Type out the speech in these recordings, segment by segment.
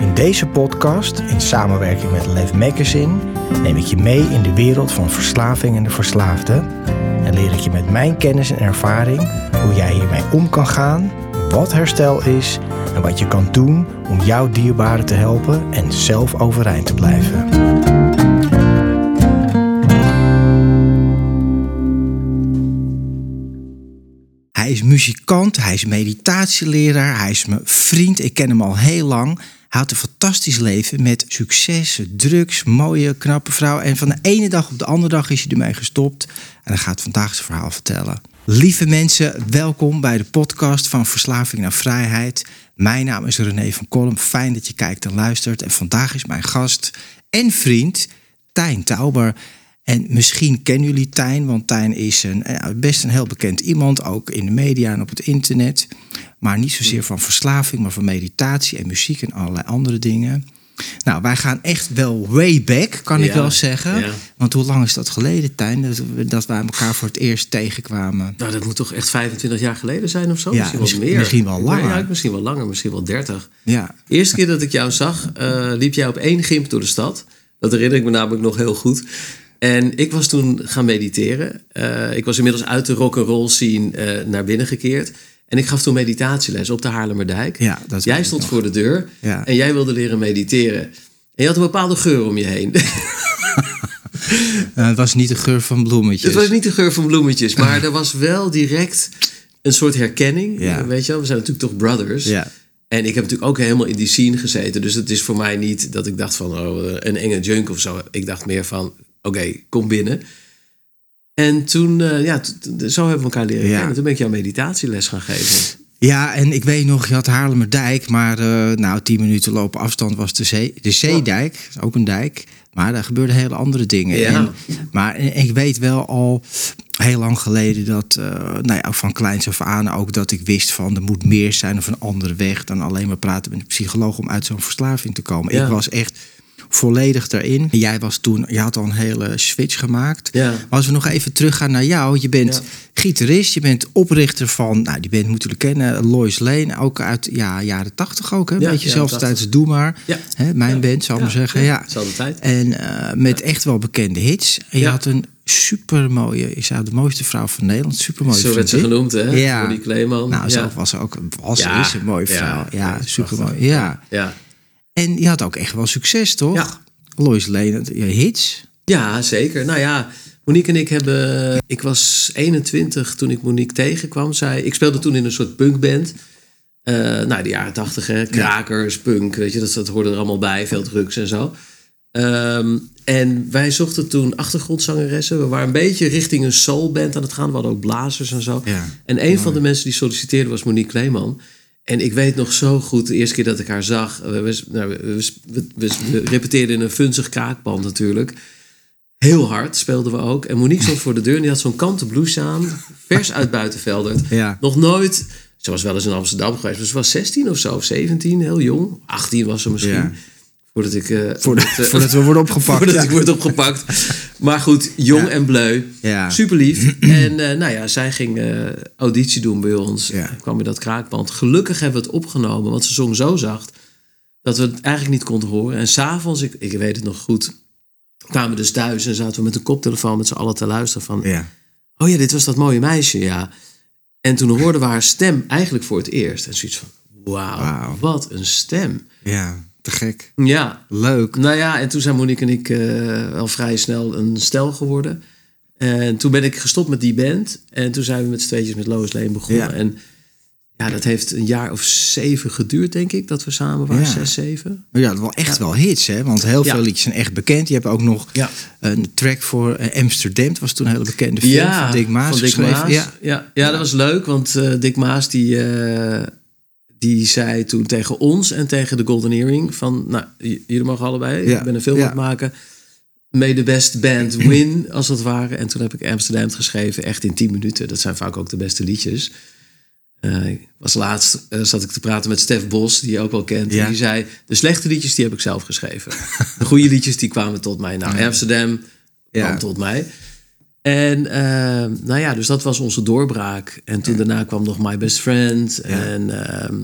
In deze podcast, in samenwerking met Lev Magazine, neem ik je mee in de wereld van verslaving en de verslaafde. En leer ik je met mijn kennis en ervaring hoe jij hiermee om kan gaan, wat herstel is en wat je kan doen om jouw dierbaren te helpen en zelf overeind te blijven. Hij is muzikant, hij is meditatieleraar, hij is mijn vriend, ik ken hem al heel lang. Had een fantastisch leven met succes, drugs, mooie, knappe vrouw. En van de ene dag op de andere dag is hij ermee gestopt. En hij gaat vandaag zijn verhaal vertellen. Lieve mensen, welkom bij de podcast van Verslaving naar Vrijheid. Mijn naam is René van Kolm. Fijn dat je kijkt en luistert. En vandaag is mijn gast en vriend Tijn Tauber. En misschien kennen jullie Tijn, want Tijn is een, best een heel bekend iemand, ook in de media en op het internet. Maar niet zozeer van verslaving, maar van meditatie en muziek en allerlei andere dingen. Nou, wij gaan echt wel way back, kan ik wel zeggen. Want hoe lang is dat geleden, Tijn, dat, dat wij elkaar voor het eerst tegenkwamen? Nou, dat moet toch echt 25 jaar geleden zijn of zo? Ja, misschien, wel meer. Misschien wel langer. Ja, misschien wel langer, misschien wel 30. Ja. De eerste keer dat ik jou zag, uh, liep jij op één gimp door de stad. Dat herinner ik me namelijk nog heel goed. En ik was toen gaan mediteren. Uh, ik was inmiddels uit de rock and roll scene uh, naar binnen gekeerd. En ik gaf toen meditatieles op de Haarlemmerdijk. Ja, dat jij stond voor de deur ja. en jij wilde leren mediteren. En je had een bepaalde geur om je heen. het was niet de geur van bloemetjes. Het was niet de geur van bloemetjes, maar er was wel direct een soort herkenning. Ja. Weet je wel, we zijn natuurlijk toch brothers. Ja. En ik heb natuurlijk ook helemaal in die scene gezeten. Dus het is voor mij niet dat ik dacht van oh, een enge junk of zo. Ik dacht meer van oké, kom binnen. En toen, uh, ja, zo hebben we elkaar leren ja. kennen. Toen ben ik jou meditatieles gaan geven. Ja, en ik weet nog, je had Haarlemmerdijk, maar uh, nou, tien minuten lopen afstand was de, zee, de Zeedijk, ook een dijk. Maar daar gebeurden hele andere dingen. Ja. En, maar ik weet wel al heel lang geleden dat, uh, nou ja, van kleins af aan ook dat ik wist van er moet meer zijn of een andere weg dan alleen maar praten met een psycholoog om uit zo'n verslaving te komen. Ik was echt volledig daarin. Jij was toen, je had al een hele switch gemaakt. Ja. Maar als we nog even teruggaan naar jou, je bent gitarist, je bent oprichter van, nou die bent moeten kennen, Lois Lane, ook uit ja, jaren tachtig ook, hè? Ja, beetje zelfs tijdens Doe Maar, hè? mijn band zou ik maar zeggen. Ja, tijd. En uh, met echt wel bekende hits. En je had een super mooie, ik zou de mooiste vrouw van Nederland, super mooie. Zo werd ze genoemd, hè? Ja. die Kleeman. Nou, zelf was ze ook, was ja. is een mooie vrouw. Ja, super mooi. Ja. ja. En je had ook echt wel succes, toch? Ja. Lois Lane, je hits. Ja, zeker. Nou ja, Monique en ik hebben... Ik was 21 toen ik Monique tegenkwam. Zij, ik speelde toen in een soort punkband. Uh, nou, de jaren 80, hè. Krakers, punk, weet je. Dat, dat hoorde er allemaal bij. Veel drugs en zo. Um, en wij zochten toen achtergrondzangeressen. We waren een beetje richting een soulband aan het gaan. We hadden ook blazers en zo. Ja, en een van de mensen die solliciteerde was Monique Kleeman. En ik weet nog zo goed, de eerste keer dat ik haar zag. We, we, nou, we, we repeteerden in een funzig kraakband natuurlijk. Heel hard speelden we ook. En Monique stond voor de deur en die had zo'n kanten blouse aan. Vers uit Buitenveldert. Ja. Nog nooit... Ze was wel eens in Amsterdam geweest. Maar ze was 16 of zo, 17, heel jong. 18 was ze misschien. Ja. Voordat ik... Uh, voordat, uh, voordat, we worden opgepakt. voordat ja. ik word opgepakt. Maar goed, jong en bleu. Ja. Super lief. En uh, nou ja, zij ging auditie doen bij ons. Ja. kwam in dat kraakband. Gelukkig hebben we het opgenomen, want ze zong zo zacht... dat we het eigenlijk niet konden horen. En s'avonds, ik, ik weet het nog goed... kwamen we dus thuis en zaten we met een koptelefoon... met z'n allen te luisteren van... Ja. Oh ja, dit was dat mooie meisje, ja. En toen hoorden we haar stem eigenlijk voor het eerst. En zoiets van, wauw, wow, wat een stem. Ja. Te gek. Ja. Leuk. Nou ja, en toen zijn Monique en ik uh, wel vrij snel een stel geworden. En toen ben ik gestopt met die band. En toen zijn we met z'n tweetjes met Lois Lane begonnen. Ja. En ja, dat heeft een jaar of zeven geduurd, denk ik, dat we samen waren. Ja. Zes, zeven. Ja, dat wel echt wel hits, hè? Want heel veel liedjes zijn echt bekend. Je hebt ook nog Ja. een track voor eh, Amsterdam. Dat was toen een hele bekende film Ja, van Dick Maas van Dick geschreven. Maas. Ja. Ja. Ja, dat was leuk, want eh, Dick Maas die, eh, die zei toen tegen ons en tegen de Golden Earring van, nou, jullie mogen allebei, Ja, ik ben een film aan het maken. May the best band win, als het ware. En toen heb ik Amsterdam geschreven, echt in 10 minuten. Dat zijn vaak ook de beste liedjes. Was laatst, eh, zat ik te praten met Stef Bos, die je ook wel kent. Ja. En die zei, de slechte liedjes, die heb ik zelf geschreven. de goede liedjes, die kwamen tot mij. Nou, Amsterdam Ja. kwam tot mij. En eh, nou ja, dus dat was onze doorbraak. En toen daarna kwam nog My Best Friend. En ehm,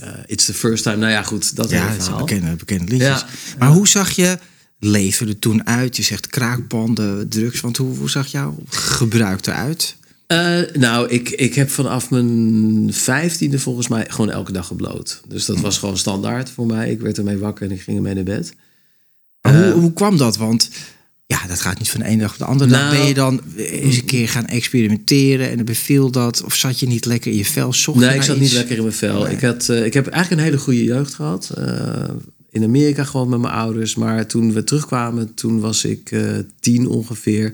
eh, It's the First Time. Nou ja, goed, dat Ja, verhaal. bekende, bekende liedjes. Maar hoe zag je leven er toen uit? Je zegt kraakpanden, drugs. Want hoe, hoe zag jouw gebruik eruit? Eh, nou, ik, ik heb vanaf mijn vijftiende volgens mij gewoon elke dag gebloot. Dus dat was gewoon standaard voor mij. Ik werd ermee wakker en ik ging ermee naar bed. Hoe, Eh, hoe kwam dat? Want ja, dat gaat niet van de ene dag op de andere dag. Nou- Ben je dan eens een keer gaan experimenteren en dan beviel dat? Of zat je niet lekker in je vel? Zocht Nee, ik zat iets? niet lekker in mijn vel. Ik, had, eh, ik heb eigenlijk een hele goede jeugd gehad. Eh, in Amerika gewoon met mijn ouders. Maar toen we terugkwamen, toen was ik eh, tien ongeveer.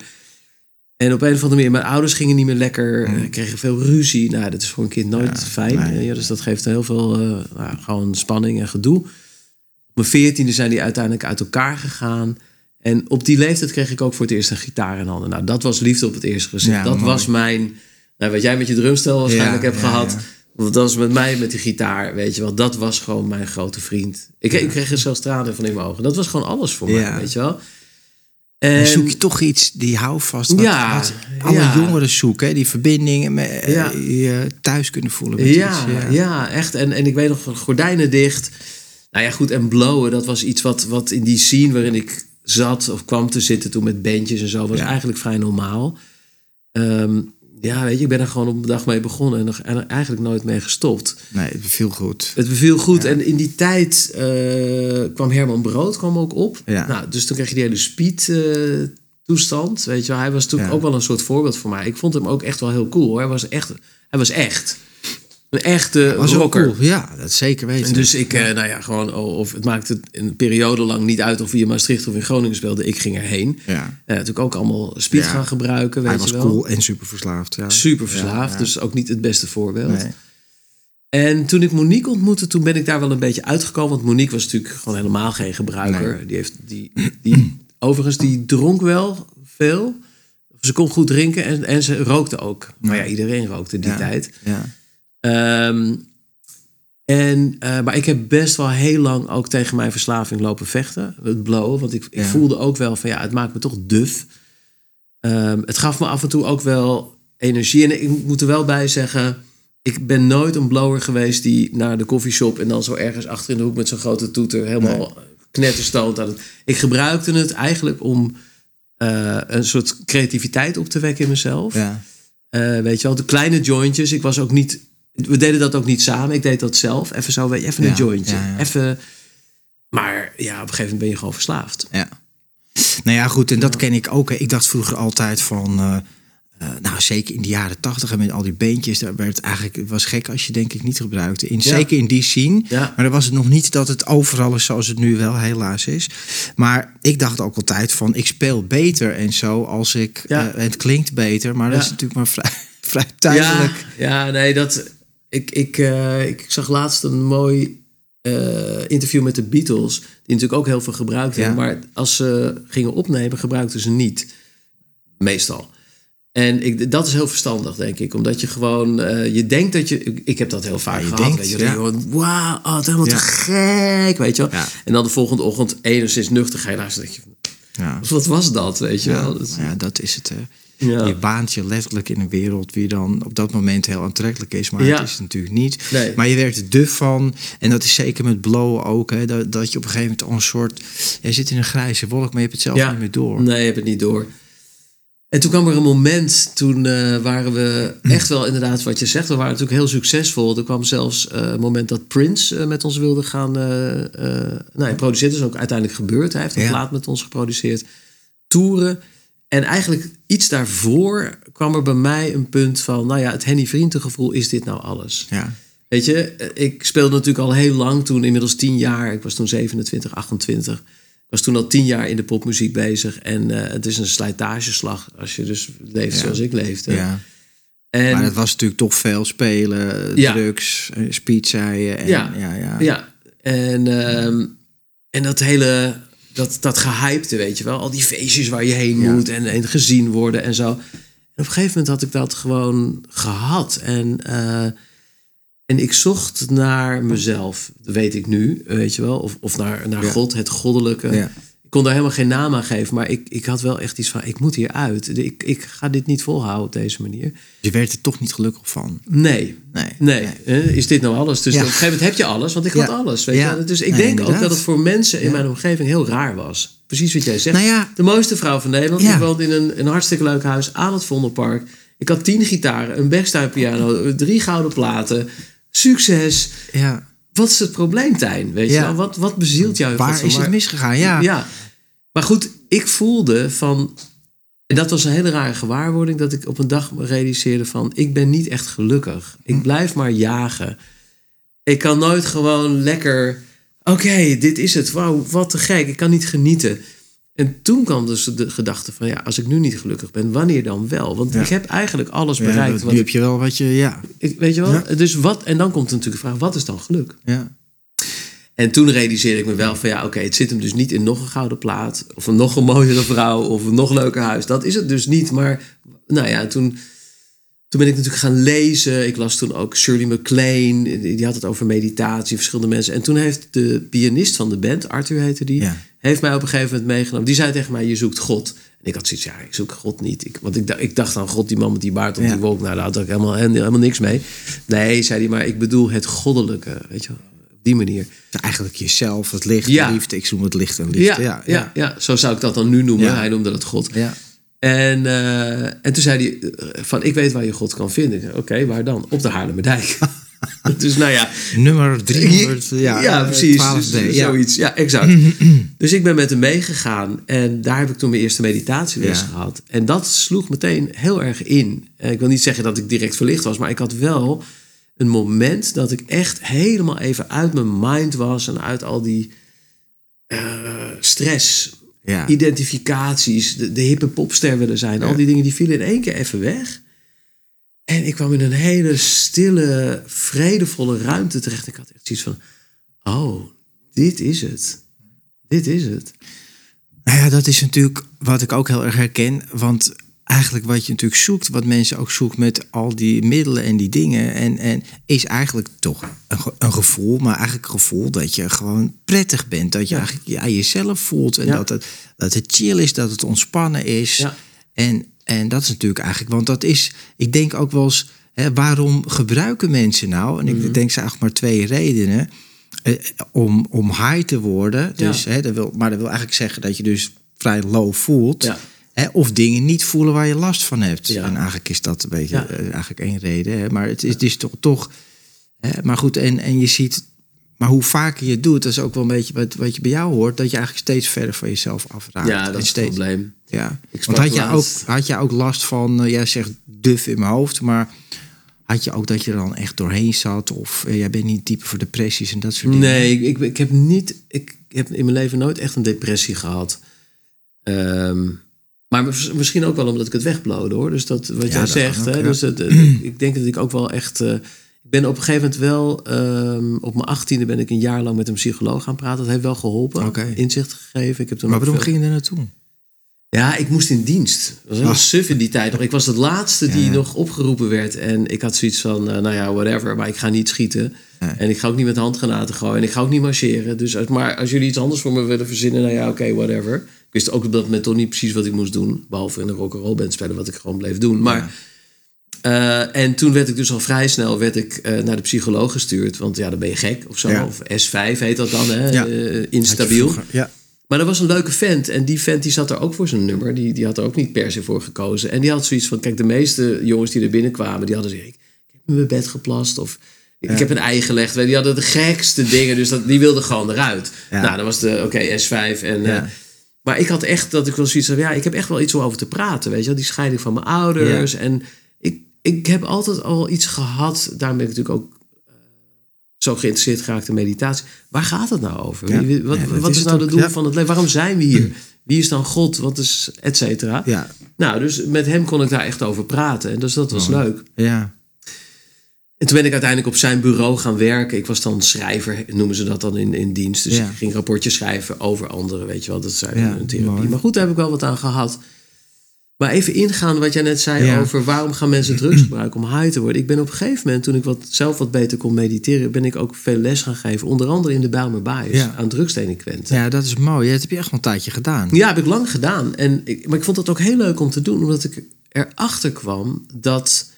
En op een of andere manier, mijn ouders gingen niet meer lekker. eh, kregen veel ruzie. Nou, dat is voor een kind nooit fijn. nee. ja, dus dat geeft heel veel nou, gewoon spanning en gedoe. Op mijn veertiende zijn die uiteindelijk uit elkaar gegaan. En op die leeftijd kreeg ik ook voor het eerst een gitaar in handen. Nou, dat was liefde op het eerste gezicht. Ja, dat mooi. was mijn... Nou, wat jij met je drumstel waarschijnlijk Ja, hebt ja, gehad. Want dat was met mij met die gitaar, weet je wel. Dat was gewoon mijn grote vriend. Ik, ik kreeg er zelfs tranen van in mijn ogen. Dat was gewoon alles voor mij, weet je wel. Dan En zoek je toch iets die houvast. Wat, Ja, wat alle jongeren zoeken. Hè? Die verbinding. Met, eh. Je thuis kunnen voelen. Met ja, iets, ja. echt. En, en ik weet nog van gordijnen dicht. Nou ja, goed. En blowen, dat was iets wat, wat in die scene waarin ik zat of kwam te zitten toen met bandjes en zo, was Ja. eigenlijk vrij normaal. Ehm, ja, weet je, ik ben er gewoon op een dag mee begonnen en er, en er eigenlijk nooit mee gestopt. Nee, het beviel goed. Het beviel goed. En in die tijd eh, kwam Herman Brood kwam ook op. Ja. Nou, dus toen kreeg je die hele speed eh, toestand. Weet je wel. Hij was natuurlijk Ja. ook wel een soort voorbeeld voor mij. Ik vond hem ook echt wel heel cool. hoor. Hij was echt. Hij was echt. Een echte Was rocker. cool. Ja, dat zeker weten. En dus ik, eh, nou ja, gewoon, of het maakte een periode lang niet uit of in Maastricht of in Groningen speelden. Ik ging erheen. ja. Ja, natuurlijk ook allemaal speed Ja. gaan gebruiken, weet Hij je was wel. cool en super verslaafd. Ja. Super verslaafd, Ja, dus ook niet het beste voorbeeld. Nee. En toen ik Monique ontmoette, toen ben ik daar wel een beetje uitgekomen. Want Monique was natuurlijk gewoon helemaal geen gebruiker. Nee. Die heeft, die, die, overigens, die dronk wel veel. Ze kon goed drinken en, en ze rookte ook. Maar ja, iedereen rookte die tijd. Ja. Ehm, en, eh, maar ik heb best wel heel lang ook tegen mijn verslaving lopen vechten. Het blowen. Want ik, ik Ja. voelde ook wel van ja, het maakt me toch duf. Ehm, het gaf me af en toe ook wel energie. En ik moet er wel bij zeggen, ik ben nooit een blower geweest die naar de koffieshop en dan zo ergens achter in de hoek met zo'n grote toeter helemaal knetterstoot aan het. Ik gebruikte het eigenlijk om eh, een soort creativiteit op te wekken in mezelf. Ja. Eh, weet je wel, de kleine jointjes. Ik was ook niet. We deden dat ook niet samen. Ik deed dat zelf. Even zo, even een jointje. Even. Maar ja, op een gegeven moment ben je gewoon verslaafd. Ja. Nou ja, goed, en dat ken ik ook. hè. Ik dacht vroeger altijd van. eh, eh, nou, zeker in de jaren tachtig en met al die beentjes, daar werd het eigenlijk het was gek als je denk ik niet gebruikte. In, Ja. Zeker in die scene. Ja. Maar dan was het nog niet dat het overal is zoals het nu wel helaas is. Maar ik dacht ook altijd van, ik speel beter en zo als ik. Ja. eh, het klinkt beter, maar dat is natuurlijk maar vrij, vrij tijdelijk. Ja, ja, nee, dat. Ik, ik, eh, ik zag laatst een mooi eh, interview met de Beatles. Die natuurlijk ook heel veel gebruikten. Ja. Maar als ze gingen opnemen, gebruikten ze niet. Meestal. En ik, dat is heel verstandig, denk ik. Omdat je gewoon... eh, je denkt dat je... Ik, ik heb dat heel vaak je gehad. denkt, weet je, ja. gewoon, Wauw, oh, het helemaal Ja. te gek, weet je wel. Ja. En dan de volgende ochtend enigszins nuchter ga je luisteren. denk je, Ja. wat was dat, weet je Ja, wel? Dat is- ja, dat is het. Hè. Ja. Je baant je letterlijk in een wereld die dan op dat moment heel aantrekkelijk is, maar Ja. het is het natuurlijk niet. Nee. Maar je werkt er duf van. En dat is zeker met blowen ook. Hè, dat, dat je op een gegeven moment al een soort. Je zit in een grijze wolk, maar je hebt het zelf Ja. niet meer door. Nee, je hebt het niet door. En toen kwam er een moment, toen eh, waren we echt wel inderdaad wat je zegt. We waren natuurlijk heel succesvol. Er kwam zelfs uh, een moment dat Prince uh, met ons wilde gaan. nou, hij produceerde, is ook uiteindelijk gebeurd. Hij heeft een ja. plaat met ons geproduceerd. Toeren. En eigenlijk iets daarvoor kwam er bij mij een punt van... nou ja, het Henny Vriendengevoel, is dit nou alles? Ja. Weet je, ik speelde natuurlijk al heel lang toen, inmiddels tien jaar. Ik was toen 27, 28. Ik was toen al tien jaar in de popmuziek bezig. En uh, het is een slijtageslag als je dus leeft Ja. zoals ik leefde. Ja. En, Maar het was natuurlijk toch veel spelen, Ja. drugs, eh, speedzeien. En, Ja. ja. Ja, Ja, en, ehm, en dat hele, dat, dat gehypte, weet je wel. Al die feestjes waar je heen moet en, en gezien worden en zo. En op een gegeven moment had ik dat gewoon gehad. En, eh, en ik zocht naar mezelf, dat weet ik nu, weet je wel. Of, of naar, naar Ja. God, het goddelijke. Ja. Ik kon daar helemaal geen naam aan geven, maar ik, ik had wel echt iets van, ik moet hier uit. Ik, ik ga dit niet volhouden op deze manier. Je werd er toch niet gelukkig van. Nee, Nee. Nee, is dit nou alles? Dus Ja. op een gegeven moment heb je alles, want ik had alles. Weet Ja. je? Dus ik Nee, denk ook dat het voor mensen in mijn omgeving heel raar was. Precies wat jij zegt. Nou ja. De mooiste vrouw van Nederland. Ja. Ik woonde in een, een hartstikke leuk huis aan het Vondelpark. Ik had tien gitaren, een backstyle piano, drie gouden platen. Succes. Ja. Wat is het probleem, Tijn? Weet je wel? Wat, wat bezielt jou? Waar is het misgegaan? Ja. ja. Maar goed, ik voelde van. En dat was een hele rare gewaarwording. Dat ik op een dag realiseerde van. Ik ben niet echt gelukkig. Hm. Ik blijf maar jagen. Ik kan nooit gewoon lekker. Oké, dit is het. Wauw, wat te gek. Ik kan niet genieten. En toen kwam dus de gedachte van... ja, als ik nu niet gelukkig ben, wanneer dan wel? Want Ja. ik heb eigenlijk alles bereikt. nu heb je wel wat je... Ja. ik, weet je wel? Ja. Dus wat... En dan komt natuurlijk de vraag, wat is dan geluk? ja. En toen realiseerde ik me wel van ja, oké, het zit hem dus niet in nog een gouden plaat. Of een nog een mooiere vrouw. Of een nog leuker huis. Dat is het dus niet. Maar nou ja, toen, toen ben ik natuurlijk gaan lezen. Ik las toen ook Shirley MacLaine. Die had het over meditatie, verschillende mensen. En toen heeft de pianist van de band, Arthur heette die, Ja. heeft mij op een gegeven moment meegenomen. Die zei tegen mij, je zoekt God. En ik had zoiets, ja, ik zoek God niet. Ik, want ik, dacht- ik dacht aan God, die man met die baard op Ja. die wolk. Nou, daar had ik helemaal, helemaal niks mee. Nee, zei hij, maar ik bedoel het goddelijke. Weet je wel, op die manier. Eigenlijk jezelf, het licht, Ja. de liefde. Ik noem het licht en liefde. Ja, ja, ja, zo zou ik dat dan nu noemen. Ja. Hij noemde dat God. Ja. En, eh, en toen zei hij eh, van, ik weet waar je God kan vinden. Oké, waar dan? Op de Haarlemmerdijk. dus nou ja. Nummer 300. Ja, ja, precies. 12D, Dus, ja. Zoiets. Ja, exact. dus ik ben met hem meegegaan. En daar heb ik toen mijn eerste meditatieles Ja. gehad. En dat sloeg meteen heel erg in. Eh, Ik wil niet zeggen dat ik direct verlicht was. Maar ik had wel een moment dat ik echt helemaal even uit mijn mind was. En uit al die stress Ja. identificaties, de, de hippe popster willen zijn. Al die dingen die vielen in één keer even weg. En ik kwam in een hele stille, vredevolle ruimte terecht. Ik had echt zoiets van, oh, dit is het. Dit is het. Nou ja, dat is natuurlijk wat ik ook heel erg herken. Want eigenlijk wat je natuurlijk zoekt, wat mensen ook zoeken met al die middelen en die dingen. En, en is eigenlijk toch een, een gevoel, maar eigenlijk een gevoel dat je gewoon prettig bent. Dat je Ja. eigenlijk ja, jezelf voelt en Ja. dat, het, dat het chill is, dat het ontspannen is. Ja. En, en dat is natuurlijk eigenlijk, want dat is, ik denk ook wel eens, hè, waarom gebruiken mensen nou? En ik Mhm. denk ze eigenlijk maar twee redenen. Eh, om, om high te worden. Dus, hè, dat wil, maar dat wil eigenlijk zeggen dat je dus vrij low voelt. Ja. Hè, of dingen niet voelen waar je last van hebt. Ja. En eigenlijk is dat een beetje Ja. eh, eigenlijk één reden. Hè. Maar het is, het is toch. toch hè, maar goed, en, en je ziet. Maar hoe vaker je het doet, dat is ook wel een beetje wat, wat je bij jou hoort, dat je eigenlijk steeds verder van jezelf afraakt. Ja, dat En is het probleem. ja. Want had je, ook, had je ook last van, eh, jij zegt duf in mijn hoofd, maar had je ook dat je er dan echt doorheen zat? Of eh, jij bent niet type voor depressies en dat soort dingen? Nee, ik, ik, ik heb niet. Ik heb in mijn leven nooit echt een depressie gehad. Ehm, maar mis- misschien ook wel omdat ik het wegblode hoor. Dus dat wat Ja, jij dat zegt. ook, hè, ja. dus het, eh, ik denk dat ik ook wel echt. eh, ik ben op een gegeven moment wel. ehm, op mijn achttiende ben ik een jaar lang met een psycholoog gaan praten. Dat heeft wel geholpen. Inzicht gegeven. Ik heb toen Maar waarom veel- ging je er naartoe? Ja, ik moest in dienst. Dat was heel Ah. suf in die tijd nog. Ik was de laatste die Ja. nog opgeroepen werd. En ik had zoiets van, eh, nou ja, whatever. Maar ik ga niet schieten. Nee. En ik ga ook niet met handgranaten gooien. En ik ga ook niet marcheren. Dus, als- maar als jullie iets anders voor me willen verzinnen, nou ja, oké, whatever. Ik wist ook op dat moment toch niet precies wat ik moest doen. Behalve in een rock'n'roll band spelen, wat ik gewoon bleef doen. Maar, eh, en toen werd ik dus al vrij snel werd ik, eh, naar de psycholoog gestuurd. Want ja, dan ben je gek of zo. Ja. Of S5 heet dat dan, hè? Ja. eh, instabiel. Ja. Maar dat was een leuke vent. En die vent die zat er ook voor zijn nummer. Die, die had er ook niet per se voor gekozen. En die had zoiets van... Kijk, de meeste jongens die er binnenkwamen... die hadden gezegd... Ik heb in mijn bed geplast. Of ik heb een ei gelegd. Die hadden de gekste dingen. Dus dat, die wilden gewoon eruit. Nou, dat was de... Oké, S5. En, maar ik had echt dat ik wel zoiets van... Ja, ik heb echt wel iets om over te praten. Weet je wel? Die scheiding van mijn ouders. En ik, ik heb altijd al iets gehad. Daarom ben ik natuurlijk ook eh, zo geïnteresseerd geraakt in meditatie. Waar gaat het nou over? Ja. Wat, Ja, wat is is het nou ook, het doel van het leven? Waarom zijn we hier? Wie is dan God? Wat is et cetera? Ja, Nou, dus met hem kon ik daar echt over praten. En dus dat was leuk. ja. En toen ben ik uiteindelijk op zijn bureau gaan werken. Ik was dan schrijver, noemen ze dat dan in, in dienst. Dus Ja. ik ging rapportjes schrijven over anderen, weet je wel. Dat zijn Ja, een therapie. mooi. Maar goed, daar heb ik wel wat aan gehad. Maar even ingaan wat jij net zei Ja. over waarom gaan mensen drugs gebruiken om high te worden. Ik ben op een gegeven moment, toen ik wat, zelf wat beter kon mediteren, ben ik ook veel les gaan geven. Onder andere in de Bijlmer Baaiers Ja. aan drugsdelinquenten. ja, dat is mooi. Dat heb je echt wel een tijdje gedaan. Ja, heb ik lang gedaan. En ik, maar ik vond het ook heel leuk om te doen, omdat ik erachter kwam dat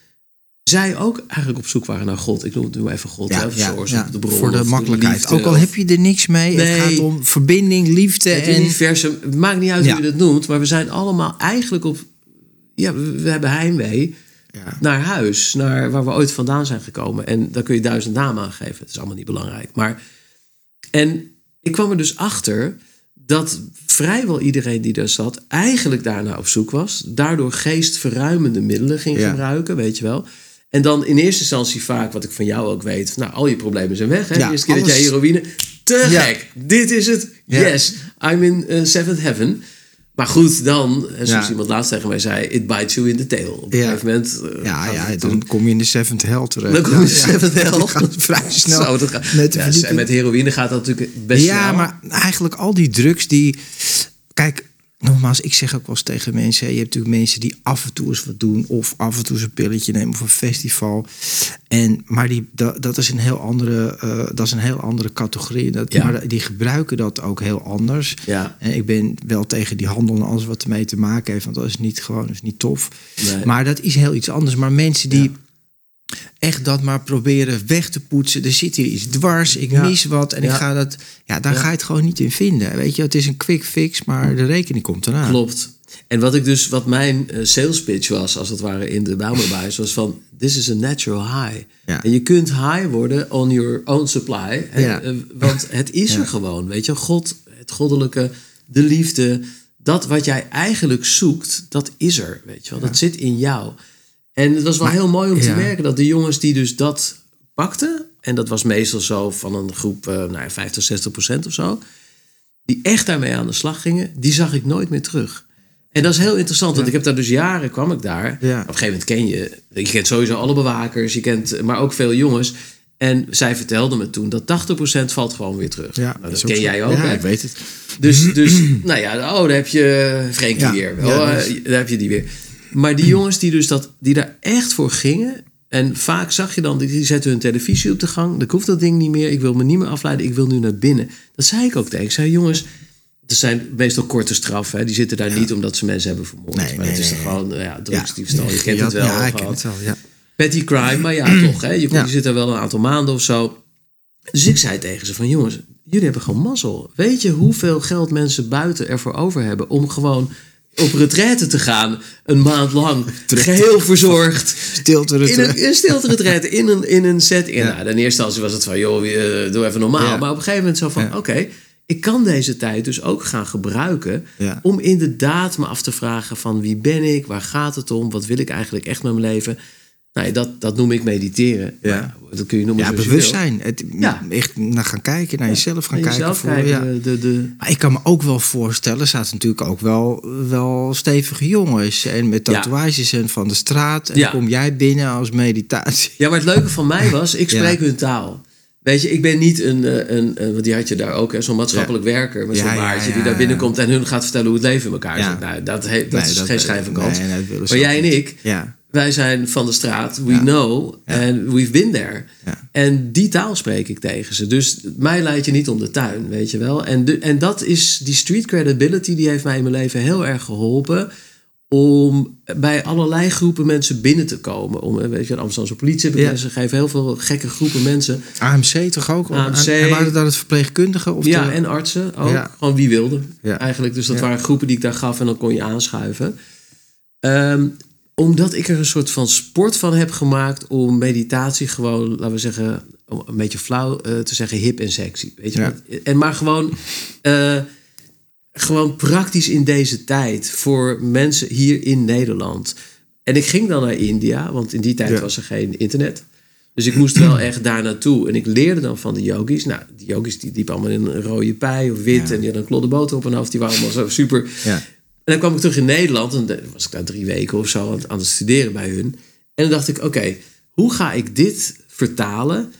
zij ook eigenlijk op zoek waren naar God. Ik noem het nu even God, Ja, source, de bron, voor de makkelijkheid. liefde, Ook al of heb je er niks mee. Nee. Het gaat om verbinding, liefde het en... universum. Het maakt niet uit hoe je dat noemt, maar we zijn allemaal eigenlijk op. Ja, we, we hebben heimwee Ja. naar huis, naar waar we ooit vandaan zijn gekomen. En daar kun je duizend namen aan geven. Het is allemaal niet belangrijk. Maar en ik kwam er dus achter dat vrijwel iedereen die daar zat eigenlijk daarna op zoek was. Daardoor geestverruimende middelen ging gebruiken, weet je wel. En dan in eerste instantie vaak, wat ik van jou ook weet, nou, al je problemen zijn weg. Hè? Ja, de eerste keer dat jij heroïne, te Ja. gek. Dit is het. Ja. Yes, I'm in uh, seventh heaven. Maar goed, dan, en zoals Ja. iemand laatst tegen mij zei, it bites you in the tail. Op een Ja. gegeven moment. uh, Ja, ja, dan kom je in de seventh hell terecht. dan kom je in de Ja, ja. seventh hell. Dat gaat vrij snel. Zo, dat gaat- Met ja, en met heroïne gaat dat natuurlijk best Ja, snel. maar eigenlijk al die drugs die... Kijk, nogmaals, ik zeg ook wel eens tegen mensen... je hebt natuurlijk mensen die af en toe eens wat doen... of af en toe eens een pilletje nemen of een festival. En, maar die, dat, dat, is een heel andere, eh, dat is een heel andere categorie. Dat, Ja. Maar die gebruiken dat ook heel anders. Ja. En ik ben wel tegen die handel en alles wat ermee te maken heeft... want dat is niet gewoon dat is niet tof. Nee. Maar dat is heel iets anders. Maar mensen die echt dat maar proberen weg te poetsen. Er zit hier iets dwars, ik Ja. mis wat en Ja. ik ga dat... Ja, daar Ja. ga je het gewoon niet in vinden. Weet je, het is een quick fix, maar de rekening komt eraan. Klopt. En wat ik dus, wat mijn eh, sales pitch was, als het ware in de Bijlmerbuis, was van: This is a natural high. Ja. En je kunt high worden on your own supply. Ja. eh, want het is er gewoon, weet je. God, het goddelijke, de liefde, dat wat jij eigenlijk zoekt, dat is er, weet je wel. Dat zit in jou. En het was wel heel mooi om te ja. merken dat de jongens die dus dat pakten, en dat was meestal zo van een groep, eh nou ja, 50, 60 procent of zo, die echt daarmee aan de slag gingen, die zag ik nooit meer terug. En dat is heel interessant, want ik heb daar dus jaren, kwam ik daar. Ja. Op een gegeven moment ken je, je kent sowieso alle bewakers, je kent, maar ook veel jongens. En zij vertelde me toen dat 80% valt gewoon weer terug. Ja, nou, dat ken zo. jij ook, Ja, hè? ik weet het. Dus, dus nou ja, oh, daar heb je Frenkie Ja, weer. Oh, ja, eh, dus- daar heb je die weer. Maar die jongens die dus dat, die daar echt voor gingen. En vaak zag je dan, die zetten hun televisie op de gang. Ik hoef dat ding niet meer. Ik wil me niet meer afleiden. Ik wil nu naar binnen. Dat zei ik ook tegen. Ik zei, jongens, het zijn meestal korte straffen. Hè. Die zitten daar niet omdat ze mensen hebben vermoord. Nee, maar nee, het is nee, toch gewoon, nou ja, drugsdiefstal. Je kent het wel. Ja, ik ken het wel, ja. Petty crime, maar ja, toch. Hè? Je, Ja. je zit er wel een aantal maanden of zo. Dus ik zei tegen ze van, jongens, jullie hebben gewoon mazzel. Weet je hoeveel geld mensen buiten ervoor over hebben... om gewoon op retraite te gaan, een maand lang, geheel verzorgd. Stilte In een, een stilte retraite, in een, in een setting. En Ja. nou, in eerste instantie was het van, joh, eh, doe even normaal. Ja. Maar op een gegeven moment zo van, Ja. oké... ik kan deze tijd dus ook gaan gebruiken... Ja. om inderdaad me af te vragen van wie ben ik? Waar gaat het om? Wat wil ik eigenlijk echt met mijn leven? Nou, dat, dat noem ik mediteren. Ja. Maar dat kun je noemen Ja, bewustzijn. Het, Ja. Echt naar gaan kijken, naar jezelf gaan kijken. jezelf voor, kijken. ja. De, de, Maar ik kan me ook wel voorstellen, er zaten natuurlijk ook wel, wel stevige jongens. En met tatoeages en van de straat. En kom jij binnen als meditatie. Ja, maar het leuke van mij was, ik spreek hun taal. Weet je, ik ben niet een, eh, een, een want die had je daar ook, hè, zo'n maatschappelijk werker met zo'n baardje die daar binnenkomt en hun gaat vertellen hoe het leven in elkaar zit. Nou, dat, he- dat Nee, is dat- geen schijn van kans. nee, maar jij en ik, Ja. Wij zijn van de straat, we know, en we've been there. En die taal spreek ik tegen ze. Dus mij leidt je niet om de tuin, weet je wel. En, de, en dat is, die street credibility, die heeft mij in mijn leven heel erg geholpen om bij allerlei groepen mensen binnen te komen. Om, eh, weet je, de Amsterdamse politie Ja. mensen, geven heel veel gekke groepen mensen. AMC toch ook? AMC. En waren dat het verpleegkundigen? Of ja, de- en artsen ook. Ja. Gewoon wie wilde Ja. eigenlijk. Dus dat waren groepen die ik daar gaf en dan kon je aanschuiven. Ehm, omdat ik er een soort van sport van heb gemaakt om meditatie gewoon, laten we zeggen, om een beetje flauw eh, te zeggen, hip en sexy. Weet je Ja. En maar gewoon, eh, gewoon praktisch in deze tijd voor mensen hier in Nederland. En ik ging dan naar India, want in die tijd Ja. was er geen internet. Dus ik moest wel echt daar naartoe. En ik leerde dan van de yogis. Nou, die yogis die liepen allemaal in een rode pij of wit. Ja. En die hadden een klodde boter op hun hoofd. Die waren allemaal zo super. Ja. En dan kwam ik terug in Nederland. En dan was ik daar drie weken of zo aan, aan het studeren bij hun. En dan dacht ik, oké, hoe ga ik dit vertalen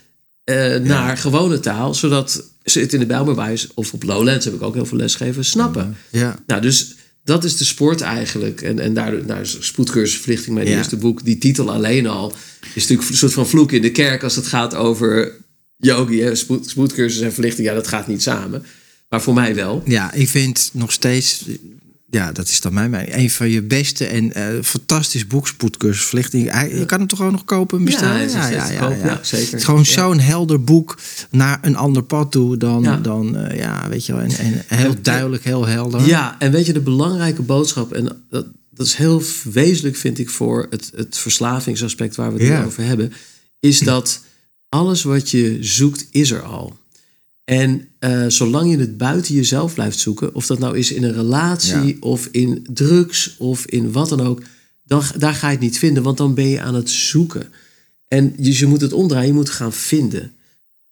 eh, naar gewone taal? Zodat ze het in de Bijlmerwijs of op Lowlands, heb ik ook heel veel lesgegeven, snappen. Ja. Nou, dus dat is de sport eigenlijk. En, en daardoor, nou, is spoedcursus verlichting, mijn Ja. eerste boek. Die titel alleen al is natuurlijk een soort van vloek in de kerk als het gaat over yogi. Hè? Spoed, spoedcursus en verlichting, ja, dat gaat niet samen. Maar voor mij wel. Ja, ik vind nog steeds, ja, dat is dan mijn mening, een van je beste en eh, fantastisch boek, Verlichting. Je kan hem toch gewoon nog kopen en bestellen? steeds te koop. Ja, zeker. Het is gewoon Ja. zo'n helder boek naar een ander pad toe dan, Ja. dan eh, ja, weet je wel, en, en heel duidelijk, heel helder. Ja, en weet je, de belangrijke boodschap, en dat, dat is heel wezenlijk, vind ik, voor het, het verslavingsaspect waar we het Ja. nu over hebben, is dat alles wat je zoekt, is er al. En eh, zolang je het buiten jezelf blijft zoeken, of dat nou is in een relatie, Ja. of in drugs, of in wat dan ook, dan, daar ga je het niet vinden, want dan ben je aan het zoeken. En dus je moet het omdraaien, je moet gaan vinden.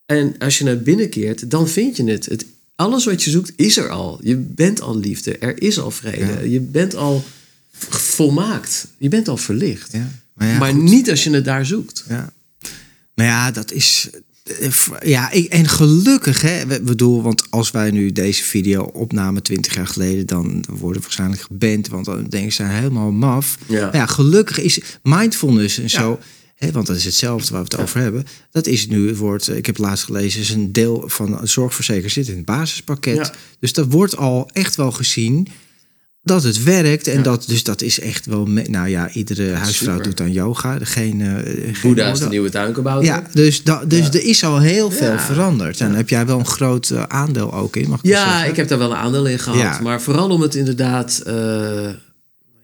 En als je naar binnen keert, dan vind je het. het. Alles wat je zoekt, is er al. Je bent al liefde, er is al vrede. Ja. Je bent al volmaakt. Je bent al verlicht. Ja. Maar, niet als je het daar zoekt. Ja. Maar ja, dat is. Eh, Ja, ik, en gelukkig, hè, we bedoel, want als wij nu deze video opnamen 20 jaar geleden, dan worden we waarschijnlijk geband, want dan denken ze helemaal maf. Ja. Maar ja, gelukkig is mindfulness en Ja. zo, hè, want dat is hetzelfde waar we het over hebben. Dat is nu het woord, ik heb het laatst gelezen, is een deel van zorgverzekering zit in het basispakket. Ja. Dus dat wordt al echt wel gezien dat het werkt. En Ja. dat, dus dat is echt wel. nou ja, iedere huisvrouw super. doet aan yoga. Geen, eh geen Boeddha is de nieuwe tuinkabouter. Ja, dus, da, dus Ja. er is al heel veel veranderd. En heb jij wel een groot eh, aandeel ook in, mag ik Ja, ik heb daar wel een aandeel in gehad. Maar vooral om het inderdaad eh,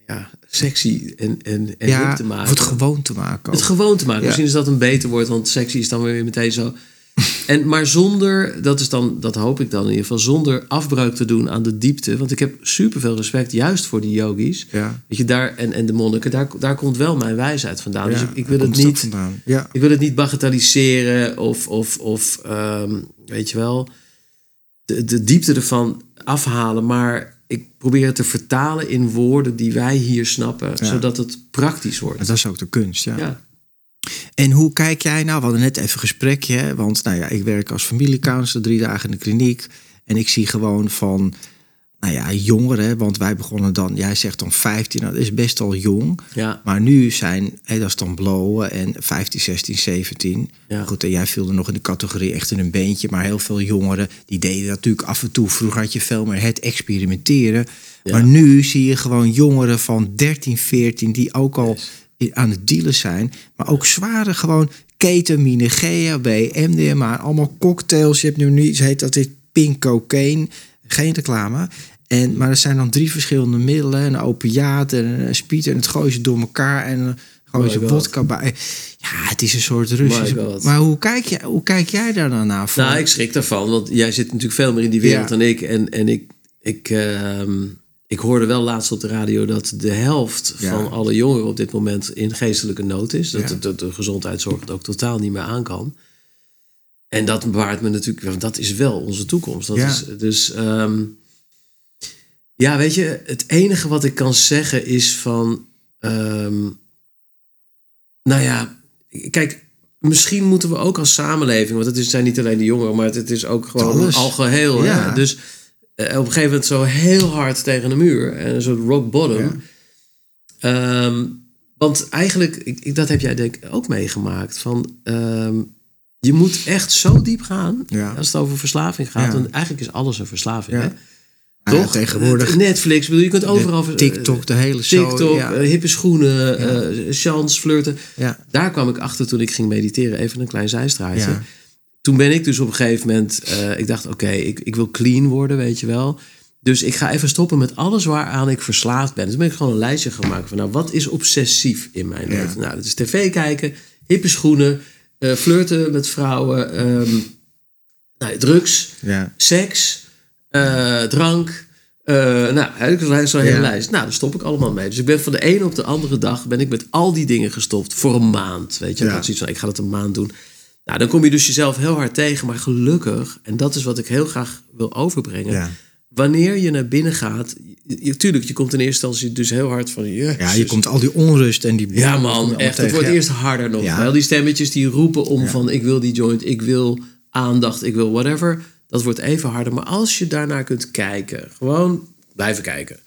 ja, sexy en, en, en te maken. Of het gewoon te maken. Het gewoon te maken. Misschien is dat een beter woord, want sexy is dan weer meteen zo. En, maar zonder, dat is dan, dat hoop ik dan in ieder geval, zonder afbreuk te doen aan de diepte. Want ik heb superveel respect juist voor die yogis. ja. Weet je, daar, en, en de monniken, daar, daar komt wel mijn wijsheid vandaan. dus Ja, ik, ik daar wil het niet. vandaan. Ja. Ik wil het niet bagatelliseren of, of, of ehm, weet je wel, de, de diepte ervan afhalen. Maar ik probeer het te vertalen in woorden die wij hier snappen, zodat het praktisch wordt. Maar dat is ook de kunst, ja. En hoe kijk jij nou? We hadden net even een gesprekje, hè? want nou ja, ik werk als familiecounselor drie dagen in de kliniek. En ik zie gewoon van, nou ja, jongeren, want wij begonnen dan, jij zegt dan 15, nou, dat is best al jong. Ja. Maar nu zijn, hè, dat is dan blowen en 15, 16, 17. Ja. Goed, en jij viel er nog in de categorie echt in een beentje. Maar heel veel jongeren, die deden natuurlijk af en toe. Vroeger had je veel meer het experimenteren. Ja. Maar nu zie je gewoon jongeren van 13, 14 die ook al aan het dealen zijn. Maar ook zware gewoon ketamine, GHB, MDMA, allemaal cocktails. Je hebt nu niet, heet dat dit pink cocaine. Geen reclame. En, maar er zijn dan drie verschillende middelen. Een opiaat en een speed. En het gooien ze door elkaar. En gooien ze vodka bij. Ja, het is een soort Russisch. Maar hoe kijk, jij, hoe kijk jij daar dan naar? Nou, ik schrik daarvan, want jij zit natuurlijk veel meer in die wereld Ja. dan ik. En, en ik, ik, ehm, ik hoorde wel laatst op de radio dat de helft Ja. van alle jongeren op dit moment in geestelijke nood is. Dat, Ja. dat de gezondheidszorg het ook totaal niet meer aan kan. En dat bewaart me natuurlijk, want dat is wel onze toekomst. Dat Ja. is, dus ehm, ja, weet je, het enige wat ik kan zeggen is van, ehm, nou ja, kijk, misschien moeten we ook als samenleving, want het zijn niet alleen de jongeren, maar het, is ook gewoon Alles. al geheel. Ja. Dus op een gegeven moment zo heel hard tegen de muur en een soort rock bottom. Ja. Ehm, want eigenlijk, ik, dat heb jij denk ik ook meegemaakt. Van, ehm, je moet echt zo diep gaan Ja. als het over verslaving gaat. Ja. Want eigenlijk is alles een verslaving. Ja. Hè? Ja, Toch? tegenwoordig. Netflix, bedoel, je kunt overal... De TikTok, de hele show, TikTok, ja. eh, hippe schoenen, eh chance, flirten. Ja. Daar kwam ik achter toen ik ging mediteren. Even een klein zijstraatje. Toen ben ik dus op een gegeven moment... eh, ik dacht, oké, ik, ik wil clean worden, weet je wel. Dus ik ga even stoppen met alles waaraan ik verslaafd ben. Dus ben ik gewoon een lijstje gaan maken van... nou, wat is obsessief in mijn Ja. leven? Nou, dat is tv kijken, hippe schoenen... eh, flirten met vrouwen... ehm, nou, drugs, Ja. seks, eh, drank. eh, nou, eigenlijk zo'n hele Ja. lijst. Nou, daar stop ik allemaal mee. Dus ik ben van de ene op de andere dag ben ik met al die dingen gestopt voor een maand. Weet je, Ja. ik had zoiets van, ik ga dat een maand doen. Nou, dan kom je dus jezelf heel hard tegen. Maar gelukkig, en dat is wat ik heel graag wil overbrengen. Ja. Wanneer je naar binnen gaat, je, tuurlijk, je komt in eerste instantie dus heel hard van, ja, je komt al die onrust en die... Ja man, echt. Het wordt ja. eerst harder nog. Ja. Wel die stemmetjes die roepen om van ik wil die joint, ik wil aandacht, ik wil whatever. Dat wordt even harder. Maar als je daarnaar kunt kijken, gewoon blijven kijken.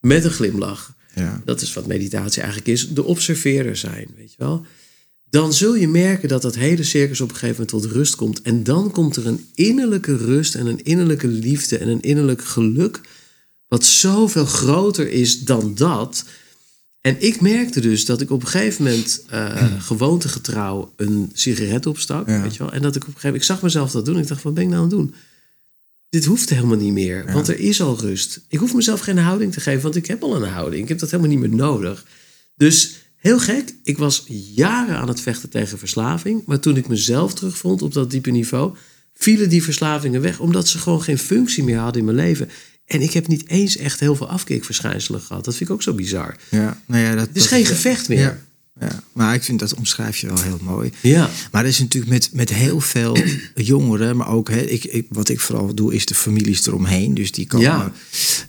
Met een glimlach. Ja. Dat is wat meditatie eigenlijk is. De observeerder zijn, weet je wel. Dan zul je merken dat dat hele circus op een gegeven moment tot rust komt. En dan komt er een innerlijke rust en een innerlijke liefde en een innerlijk geluk. Wat zoveel groter is dan dat. En ik merkte dus dat ik op een gegeven moment eh gewoontegetrouw een sigaret opstak. Ja. Weet je wel? En dat ik op een gegeven moment, ik zag mezelf dat doen. Ik dacht, wat ben ik nou aan het doen? Dit hoeft helemaal niet meer, want er is al rust. Ik hoef mezelf geen houding te geven, want ik heb al een houding. Ik heb dat helemaal niet meer nodig. Dus heel gek, ik was jaren aan het vechten tegen verslaving. Maar toen ik mezelf terugvond op dat diepe niveau, vielen die verslavingen weg, omdat ze gewoon geen functie meer hadden in mijn leven. En ik heb niet eens echt heel veel afkeekverschijnselen gehad. Dat vind ik ook zo bizar. Ja, nou ja, dat, Het is dat- geen gevecht meer. Ja, ja, maar ik vind dat omschrijf je wel heel mooi. Ja. Maar dat is natuurlijk met, met heel veel jongeren, maar ook hè, ik, ik, wat ik vooral doe, is de families eromheen. Dus die komen, Ja.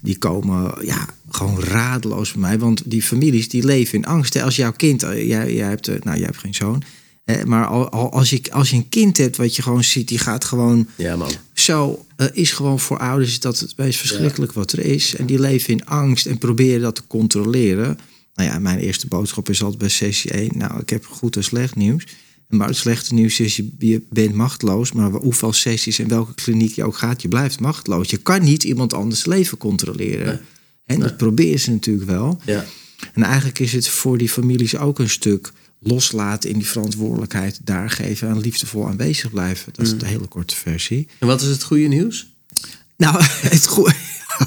die komen ja, gewoon radeloos bij mij. Want die families die leven in angst. Hè. Als jouw kind, eh, jij, jij, hebt, eh, nou, jij hebt geen zoon. hè, maar al, al, als, je, als je een kind hebt wat je gewoon ziet, die gaat gewoon Ja, man. zo eh, is gewoon voor ouders dat het meest verschrikkelijk wat er is. En die leven in angst en proberen dat te controleren. Nou ja, mijn eerste boodschap is altijd bij sessie 1. Nou, ik heb goed en slecht nieuws. Maar het slechte nieuws is, je, je bent machteloos. Maar hoeveel sessies en welke kliniek je ook gaat, je blijft machteloos. Je kan niet iemand anders leven controleren. En dat proberen ze natuurlijk wel. Ja. En eigenlijk is het voor die families ook een stuk loslaten in die verantwoordelijkheid daar geven en liefdevol aanwezig blijven. Dat is Mm. de hele korte versie. En wat is het goede nieuws? Nou, het goede.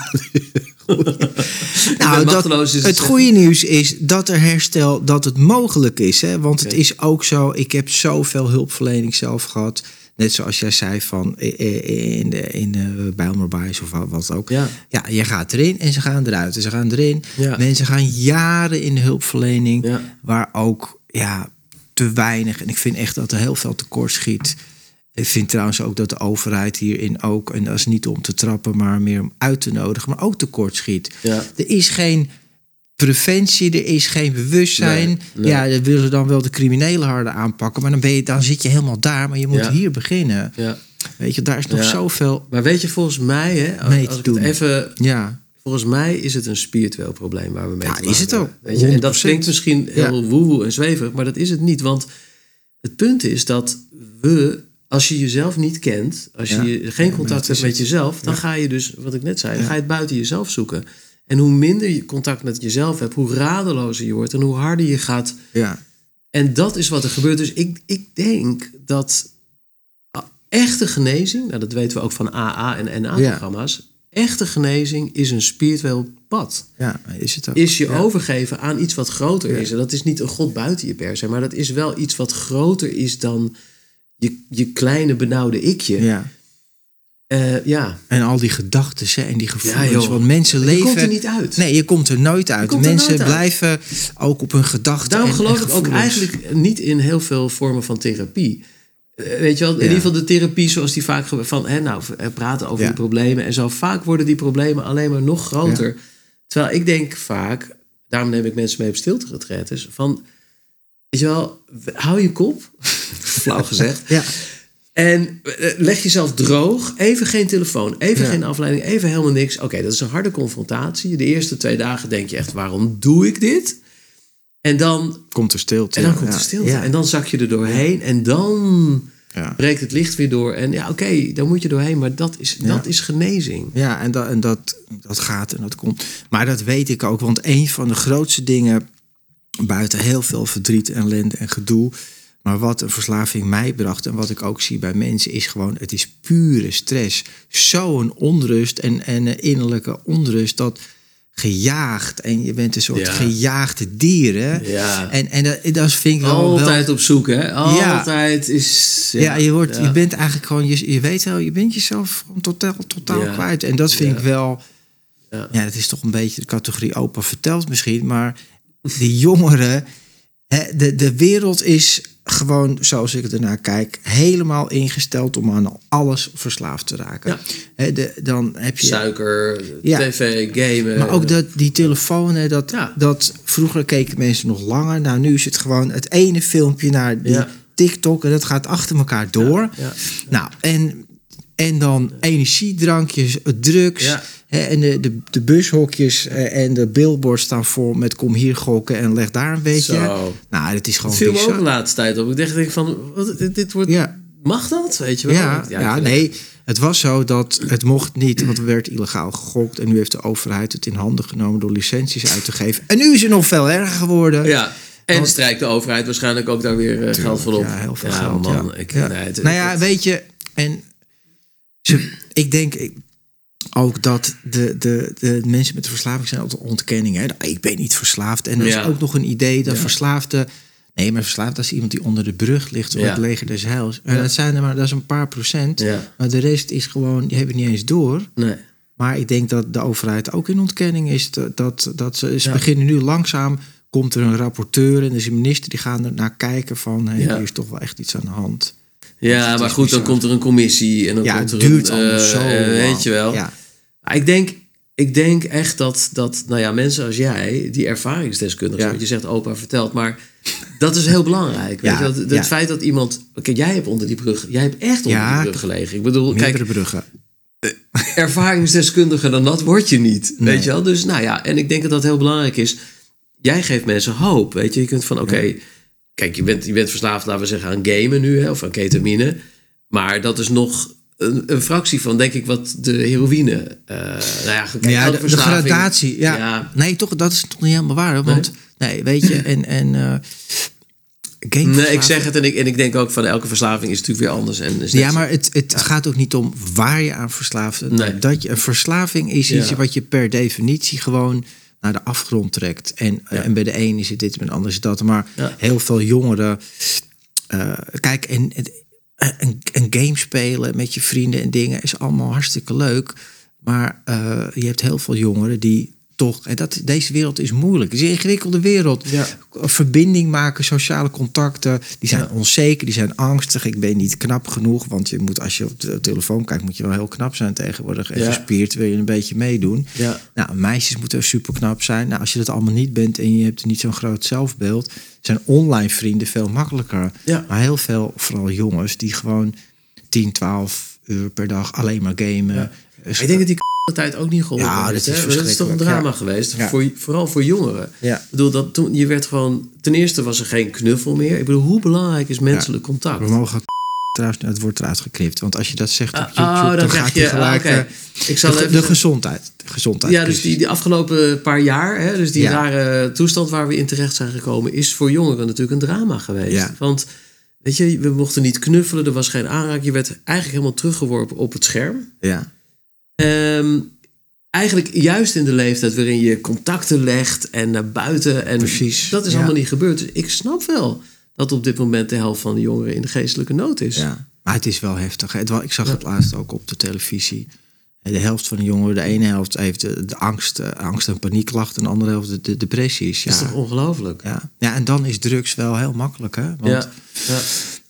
nou, dat, het goede nieuws is dat er herstel, dat het mogelijk is. Hè? Want het is ook zo, ik heb zoveel hulpverlening zelf gehad. Net zoals jij zei van in de, in de Bijlmerbaais of wat- wat ook. Ja. ja, je gaat erin en ze gaan eruit. En ze gaan erin. Ja. Mensen gaan jaren in de hulpverlening. Ja. Waar ook ja, te weinig. En ik vind echt dat er heel veel tekort schiet. Ik vind trouwens ook dat de overheid hierin ook, en dat is niet om te trappen, maar meer om uit te nodigen, maar ook tekort schiet. Ja. Er is geen preventie, er is geen bewustzijn. Nee, nee. Ja, dan willen ze dan wel de criminelen harder aanpakken, maar dan, ben je, dan zit je helemaal daar, maar je moet Ja. hier beginnen. Ja. Weet je, daar is nog zoveel. Maar weet je, volgens mij, hè, als ik het even Ja, Volgens mij is het een spiritueel probleem waar we mee Ja, te is het ook. hebben. Weet je? En dat 100%. klinkt misschien heel woehoe en zweverig, maar dat is het niet. Want het punt is dat we, als je jezelf niet kent, als je Ja. geen contact hebt met jezelf, dan ga je dus, wat ik net zei, dan ga je het buiten jezelf zoeken. En hoe minder je contact met jezelf hebt, hoe radelozer je wordt en hoe harder je gaat ja, en dat is wat er gebeurt. Dus ik, ik denk dat echte genezing, nou dat weten we ook van AA en NA-programma's, echte genezing is een spiritueel pad. ja, is het ook. Is je Ja. overgeven aan iets wat groter is. En dat is niet een God buiten je per se, maar dat is wel iets wat groter is dan je, je kleine benauwde ikje. Ja. Eh, ja. En al die gedachten en die gevoelens. Ja, want mensen Je leven. komt er niet uit. Nee, je komt er nooit uit. mensen nooit uit. blijven ook op hun gedachten. Daarom en- geloof en ik ook eigenlijk niet in heel veel vormen van therapie. Eh, Weet je wel, in ieder geval de therapie zoals die vaak van hè, nou, eh, praten over die problemen en zo. Vaak worden die problemen alleen maar nog groter. Terwijl ik denk vaak, daarom neem ik mensen mee op stilte van, weet je wel, hou je kop, flauw gezegd, Ja, en eh, leg jezelf droog. Even geen telefoon, even Ja. geen afleiding, even helemaal niks. Oké, dat is een harde confrontatie. De eerste twee dagen denk je echt, waarom doe ik dit? En dan komt er stilte. en dan ja. komt Ja. stilte. Ja. En dan zak je er doorheen. En dan breekt het licht weer door. En ja, oké, dan moet je doorheen. Maar dat is, dat is genezing. Ja, en, dat, en dat, dat gaat en dat komt. Maar dat weet ik ook, want een van de grootste dingen, buiten heel veel verdriet, ellende en gedoe, maar wat een verslaving mij bracht en wat ik ook zie bij mensen, is gewoon, het is pure stress. Zo'n onrust en, en een innerlijke onrust dat gejaagd en je bent een soort Ja. gejaagde dieren. Ja. En, en dat, dat vind ik wel Altijd wel... op zoek, hè? Altijd is... Ja, je, wordt, je bent eigenlijk gewoon, je, je weet wel, je bent jezelf gewoon totaal, totaal kwijt. En dat vind ik wel, Ja. het is toch een beetje de categorie opa vertelt misschien, maar die jongeren, hè, de, de wereld is gewoon, zoals ik ernaar kijk, helemaal ingesteld om aan alles verslaafd te raken. Ja. De, dan heb je. Suiker, Ja. tv, gamen. Maar ook dat, die telefoon, hè, dat, Ja. dat vroeger keken mensen nog langer. Nou, nu is het gewoon het ene filmpje naar die Ja. TikTok en dat gaat achter elkaar door. Nou, en, en dan energiedrankjes, drugs. En de, de, de bushokjes eh, en de billboards staan vol met kom hier gokken en leg daar een beetje. Zo. Nou, het is gewoon me ook de laatste tijd op. Ik dacht denk van, wat, dit, dit wordt... Ja. Mag dat? Weet je wel? Ja, ja, nee. Het was zo dat het mocht niet, want er werd illegaal gegokt. En nu heeft de overheid het in handen genomen door licenties uit te geven. En nu is het nog veel erger geworden. Ja. En Want- strijkt de overheid waarschijnlijk ook daar weer eh, geld van op. Ja, heel veel Ja, geld. man. ja. Ik, Ja. nee, het- nou ja, het- weet je, en ze, ik denk ik- ook dat de, de, de mensen met de verslaving zijn altijd ontkenningen. Hè? Ik ben niet verslaafd. En er is Ja. ook nog een idee dat Ja. verslaafde. Nee, maar verslaafd is iemand die onder de brug ligt door Ja. het leger des heils. En dat zijn er maar, dat is een paar procent. Ja. Maar de rest is gewoon, die hebben het niet eens door. Nee. Maar ik denk dat de overheid ook in ontkenning is. Dat, dat, ze, ze beginnen nu langzaam. Komt er een rapporteur en er is een minister die gaan er naar kijken van hey, Ja. hier is toch wel echt iets aan de hand. Ja, maar is goed, dan komt er een commissie en dan ja, komt het er duurt een, eh, zo. eh, weet je wel. Ja, Ik denk, ik denk echt dat, dat nou ja, mensen als jij, die ervaringsdeskundigen, Ja. je zegt, opa vertelt, maar dat is heel belangrijk. Weet Ja, je? wel. Het feit dat iemand, oké, jij hebt onder die brug, jij hebt echt onder die brug gelegen. Ik bedoel, meerdere kijk, bruggen. ervaringsdeskundige dan dat word je niet. Nee. Weet je wel? Dus nou ja, en ik denk dat dat heel belangrijk is. Jij geeft mensen hoop. Weet je, je kunt van oké, kijk, je bent, je bent verslaafd, laten we zeggen, aan gamen nu, hè, of aan ketamine. Maar dat is nog een, een fractie van, denk ik, wat de heroïne. eh nou ja, kijk, ja, de, gradatie. Ja. Ja. Nee, toch, dat is toch niet helemaal waar. hè? Want, nee, weet je, en... en uh, Nee, ik zeg het en ik, en ik denk ook van elke verslaving is natuurlijk weer anders. En is Ja, maar het, het gaat ook niet om waar je aan verslaafd bent. Nee. Dat je, een verslaving is iets Ja. wat je per definitie gewoon naar de afgrond trekt. En, Ja. en bij de een is het dit, bij de ander is het dat. Maar heel veel jongeren... eh, kijk, en, het- een, een game spelen met je vrienden en dingen is allemaal hartstikke leuk. Maar eh, je hebt heel veel jongeren die toch... En dat, deze wereld is moeilijk. Het is een ingewikkelde wereld. Ja. Verbinding maken, sociale contacten. Die zijn Ja. onzeker, die zijn angstig. Ik ben niet knap genoeg. Want je moet, als je op de telefoon kijkt, moet je wel heel knap zijn tegenwoordig. En gespierd wil je een beetje meedoen. Ja. Nou, meisjes moeten super knap zijn. Nou, als je dat allemaal niet bent en je hebt niet zo'n groot zelfbeeld, zijn online vrienden veel makkelijker. Ja. Maar heel veel, vooral jongens, die gewoon 10, 12 uur per dag alleen maar gamen. Ik denk dat die tijd ook niet geholpen Ja, dat is? Dat is toch een drama ja. geweest. Ja. Voor, vooral voor jongeren. Ja. Ik bedoel, dat toen, je werd gewoon... Ten eerste was er geen knuffel meer. Ik bedoel, hoe belangrijk is menselijk contact? We mogen trouwens, het wordt eruit geknipt. Want als je dat zegt op Ah, YouTube, oh, dan dan, gaat je- hij gelijk... ah, eh, Ik zal de, even- de gezondheid. De gezondheid Ja, dus die, die afgelopen paar jaar, hè, dus die Ja. rare toestand waar we in terecht zijn gekomen, is voor jongeren natuurlijk een drama geweest. Ja. Want weet je, we mochten niet knuffelen, er was geen aanraak. Je werd eigenlijk helemaal teruggeworpen op het scherm. Ja, Ehm, eigenlijk juist in de leeftijd waarin je contacten legt en naar buiten. En Precies, dat is ja. allemaal niet gebeurd. Dus ik snap wel dat op dit moment de helft van de jongeren in de geestelijke nood is. ja. Maar het is wel heftig. Het Ik zag Ja. het laatst ook op de televisie. De helft van de jongeren, de ene helft heeft de, de angst, eh, angst en paniekklachten. En de andere helft de, de depressies. Dat is Ja. toch ongelooflijk? Ja. ja, en dan is drugs wel heel makkelijk. Hè? Want Ja. ja.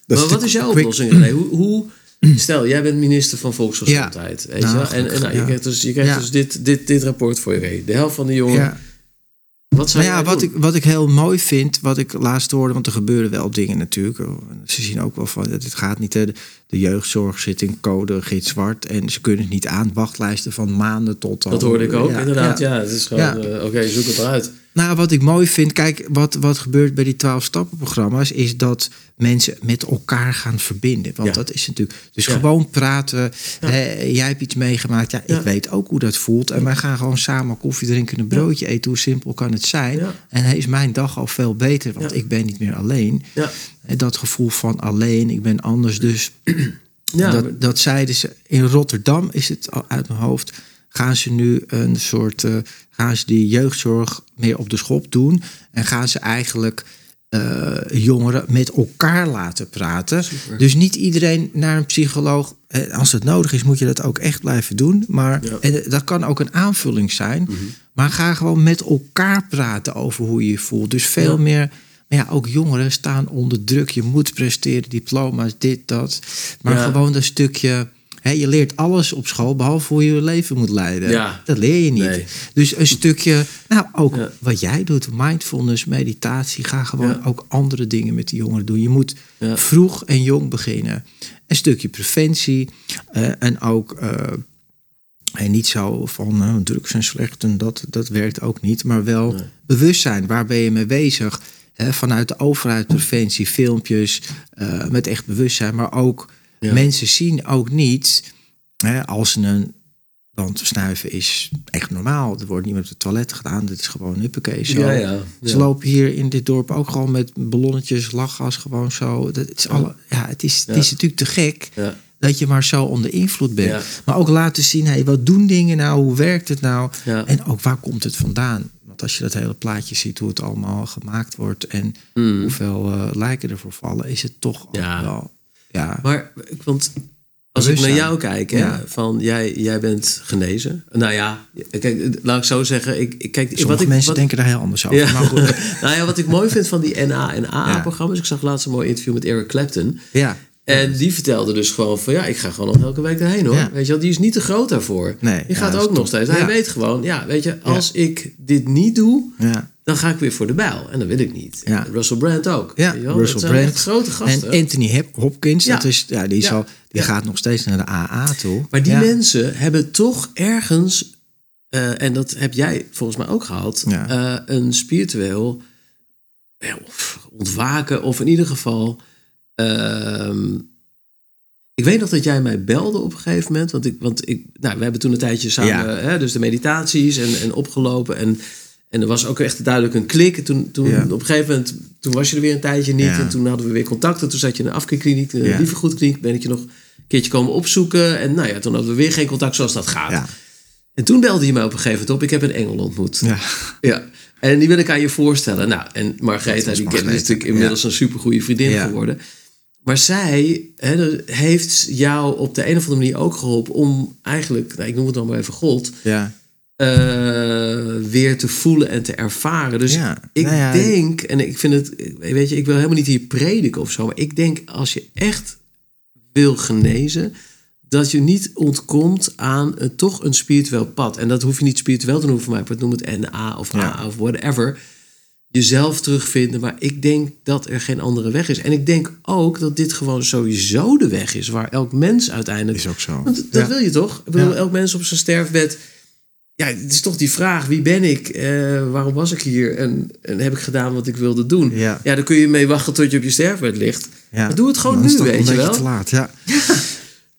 Maar wat is jouw quick- oplossing? Hoe, hoe, stel, jij bent minister van Volksgezondheid. Weet je Nou? En, en nou, je krijgt dus, je krijgt dus dit, dit, dit rapport voor je mee. De helft van de jongeren. Ja. Wat Nou ja, wat ik, wat ik heel mooi vind, wat ik laatst hoorde, want er gebeuren wel dingen natuurlijk. Ze zien ook wel van, dit gaat niet. hè. de jeugdzorg zit in code gids zwart en ze kunnen het niet aan. Wachtlijsten van maanden tot al. Dat hoorde ik ook, inderdaad. Ja, het is gewoon, Ja. eh, oké, zoek het eruit. Nou, wat ik mooi vind, kijk, wat, wat gebeurt bij die 12 stappenprogramma's, is dat mensen met elkaar gaan verbinden. Want Ja. dat is natuurlijk. Dus Ja. gewoon praten. Hè, jij hebt iets meegemaakt. Ja, ik weet ook hoe dat voelt. En wij gaan gewoon samen koffie drinken, een broodje eten. Hoe simpel kan het zijn? En hij is mijn dag al veel beter, want ik ben niet meer alleen. Ja, En dat gevoel van alleen, ik ben anders. Dus ja dat, dat zeiden ze. In Rotterdam is het al uit mijn hoofd. Gaan ze nu een soort. eh, gaan ze die jeugdzorg meer op de schop doen. En gaan ze eigenlijk. eh, jongeren met elkaar laten praten. Dus niet iedereen naar een psycholoog. Eh, Als het nodig is, moet je dat ook echt blijven doen. Maar Ja. en dat kan ook een aanvulling zijn. Maar ga gewoon met elkaar praten over hoe je je voelt. Dus veel Ja. meer. Maar ja, ook jongeren staan onder druk. Je moet presteren, diploma's, dit, dat. Maar Ja. gewoon dat stukje. Je leert alles op school, behalve hoe je je leven moet leiden. Ja. Dat leer je niet. Nee. Dus een stukje, nou ook Ja. wat jij doet, mindfulness, meditatie. Ga gewoon Ja. ook andere dingen met die jongeren doen. Je moet vroeg en jong beginnen. Een stukje preventie eh, en ook. eh, en niet zo van eh, drugs zijn slecht en dat, dat werkt ook niet. Maar wel Nee. bewustzijn. Waar ben je mee bezig? Vanuit de overheid preventie, filmpjes met echt bewustzijn. Maar ook Ja. mensen zien ook niet hè, als een... Want snuiven is echt normaal. Er wordt niet met het toilet gedaan. Dit is gewoon huppakee zo. ja, ja, Ze lopen hier in dit dorp ook gewoon met ballonnetjes, lachgas, gewoon zo. Dat is alle, ja, het, is, het is natuurlijk te gek dat je maar zo onder invloed bent. Ja. Maar ook laten zien, hey, wat doen dingen nou? Hoe werkt het nou? Ja. En ook waar komt het vandaan? Want als je dat hele plaatje ziet, hoe het allemaal gemaakt wordt en Mm. hoeveel eh, lijken ervoor vallen, is het toch Ja. wel. Ja, Maar, want als ik naar jou kijk, hè, Ja. van jij, jij bent genezen. Nou ja, kijk, laat ik zo zeggen. Ik, ik- kijk, sommige wat ik, mensen wat, denken daar heel anders over. Ja. Maar goed, nou ja, wat ik mooi vind van die NA en. AA-programma's. Ik zag laatst een mooi interview met Eric Clapton. ja. En die vertelde dus gewoon van ja, ik ga gewoon nog elke week daarheen hoor. Ja. Weet je wel, die is niet te groot daarvoor. Nee, die gaat ook nog steeds. Hij Ja. weet gewoon, ja, weet je, als ik dit niet doe, ja. Dan ga ik weer voor de bijl. En dat wil ik niet. Ja. Russell Brand ook. Ja? Russell Brand. grote gasten. En Anthony Hop- Hopkins, Ja. dat is, ja, die, is Ja. al, die gaat nog steeds naar de AA toe. Maar die mensen hebben toch ergens, eh, en dat heb jij volgens mij ook gehad, eh, een spiritueel ontwaken, of in ieder geval. ehm, ik weet nog dat jij mij belde op een gegeven moment. Want, ik, want ik, nou, we hebben toen een tijdje samen, hè, dus de meditaties en, en opgelopen. En, en er was ook echt duidelijk een klik. En Toen, toen Ja. op een gegeven moment, toen was je er weer een tijdje niet. Ja. En toen hadden we weer contact. En toen zat je in een afkeerkliniek, een Ja. lieve goedkliniek. Ben ik je nog een keertje komen opzoeken. En nou ja, toen hadden we weer geen contact zoals dat gaat. Ja. En toen belde je mij op een gegeven moment op. Ik heb een engel ontmoet. Ja. Ja. En die wil ik aan je voorstellen. Nou, en Margaretha, was die ken- is natuurlijk inmiddels een supergoeie vriendin geworden. Maar zij heeft jou op de een of andere manier ook geholpen om eigenlijk, nou, ik noem het dan maar even God, Ja. Eh, weer te voelen en te ervaren. Dus Ja. ik Nou ja, denk, en ik vind het, weet je, ik wil helemaal niet hier prediken of zo, maar ik denk als je echt wil genezen, dat je niet ontkomt aan een, toch een spiritueel pad. En dat hoef je niet spiritueel te noemen voor mij, maar noem het NA of Ja. A of whatever. Jezelf terugvinden, maar ik denk dat er geen andere weg is. En ik denk ook dat dit gewoon sowieso de weg is waar elk mens uiteindelijk Is ook zo. want dat wil je toch? Ik bedoel, elk mens op zijn sterfbed. Ja, het is toch die vraag: wie ben ik? Eh, waarom was ik hier? En, en heb ik gedaan wat ik wilde doen? Ja. dan kun je mee wachten tot je op je sterfbed ligt. Ja. Maar doe het gewoon nu, weet je wel. te laat, ja.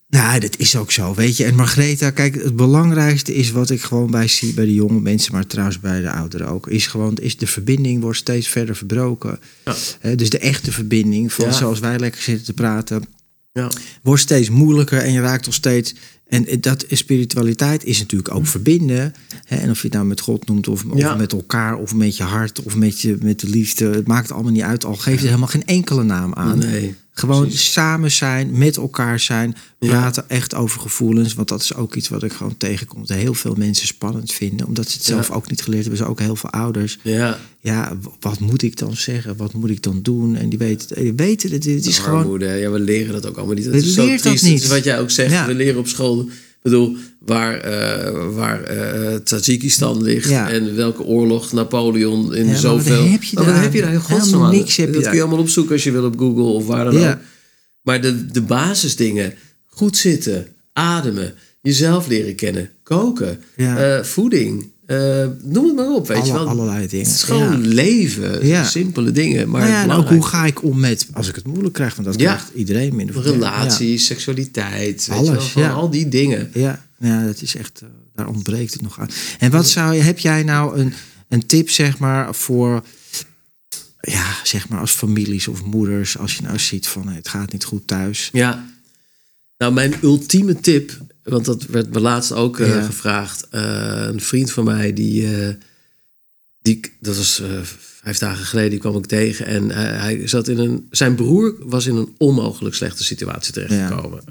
Nou, dat is ook zo, weet je. En Margaretha, kijk, het belangrijkste is wat ik gewoon bij zie bij de jonge mensen, maar trouwens bij de ouderen ook, is gewoon, is de verbinding wordt steeds verder verbroken. Ja. Dus de echte verbinding, van Ja. zoals wij lekker zitten te praten, Ja. wordt steeds moeilijker en je raakt toch steeds. En dat spiritualiteit is natuurlijk ook verbinden. Hè? En of je het nou met God noemt, of, of Ja. met elkaar, of met je hart, of met, je, met de liefde. Het maakt allemaal niet uit. Al geeft het helemaal geen enkele naam aan. Nee, Gewoon precies. samen zijn, met elkaar zijn, Ja. praten echt over gevoelens. Want dat is ook iets wat ik gewoon tegenkom. Dat heel veel mensen spannend vinden. Omdat ze het zelf Ja. ook niet geleerd hebben. Ze ook heel veel ouders. Ja, Ja, wat moet ik dan zeggen? Wat moet ik dan doen? En die weten, die weten het. Het is gewoon. Ja, we leren dat ook allemaal niet. Dat We is zo dat niet. Is wat jij ook zegt. We leren op school. Ik bedoel, waar, eh waar eh Tajikistan ligt Ja. en welke oorlog Napoleon in Ja, zoveel. wat heb je Maar wat daar? heb je daar Helemaal niks heb je dat daar. kun je allemaal opzoeken als je wil op Google of waar dan Ja. ook. Maar de, de basisdingen, goed zitten, ademen, jezelf leren kennen, koken, eh, voeding, eh, noem het maar op, weet je wel. allerlei dingen. Het is gewoon Ja. leven, Ja. simpele dingen. Maar nou ja, en ook hoe ga ik om met als ik het moeilijk krijg? Want dat Ja. krijgt iedereen minder of meer. Relatie, seksualiteit, weet Alles, je wel, al die dingen. Ja, ja, dat is echt, eh, daar ontbreekt het nog aan. En wat zou je, heb jij nou een, een tip, zeg maar, voor, ja, zeg maar, als families of moeders, als je nou ziet van het gaat niet goed thuis. Ja. Nou, mijn ultieme tip, want dat werd me laatst ook eh, Ja. gevraagd. Eh, een vriend van mij, die, eh, die dat was vijf dagen geleden, die kwam ik tegen. En hij, hij zat in een, zijn broer was in een onmogelijk slechte situatie terechtgekomen.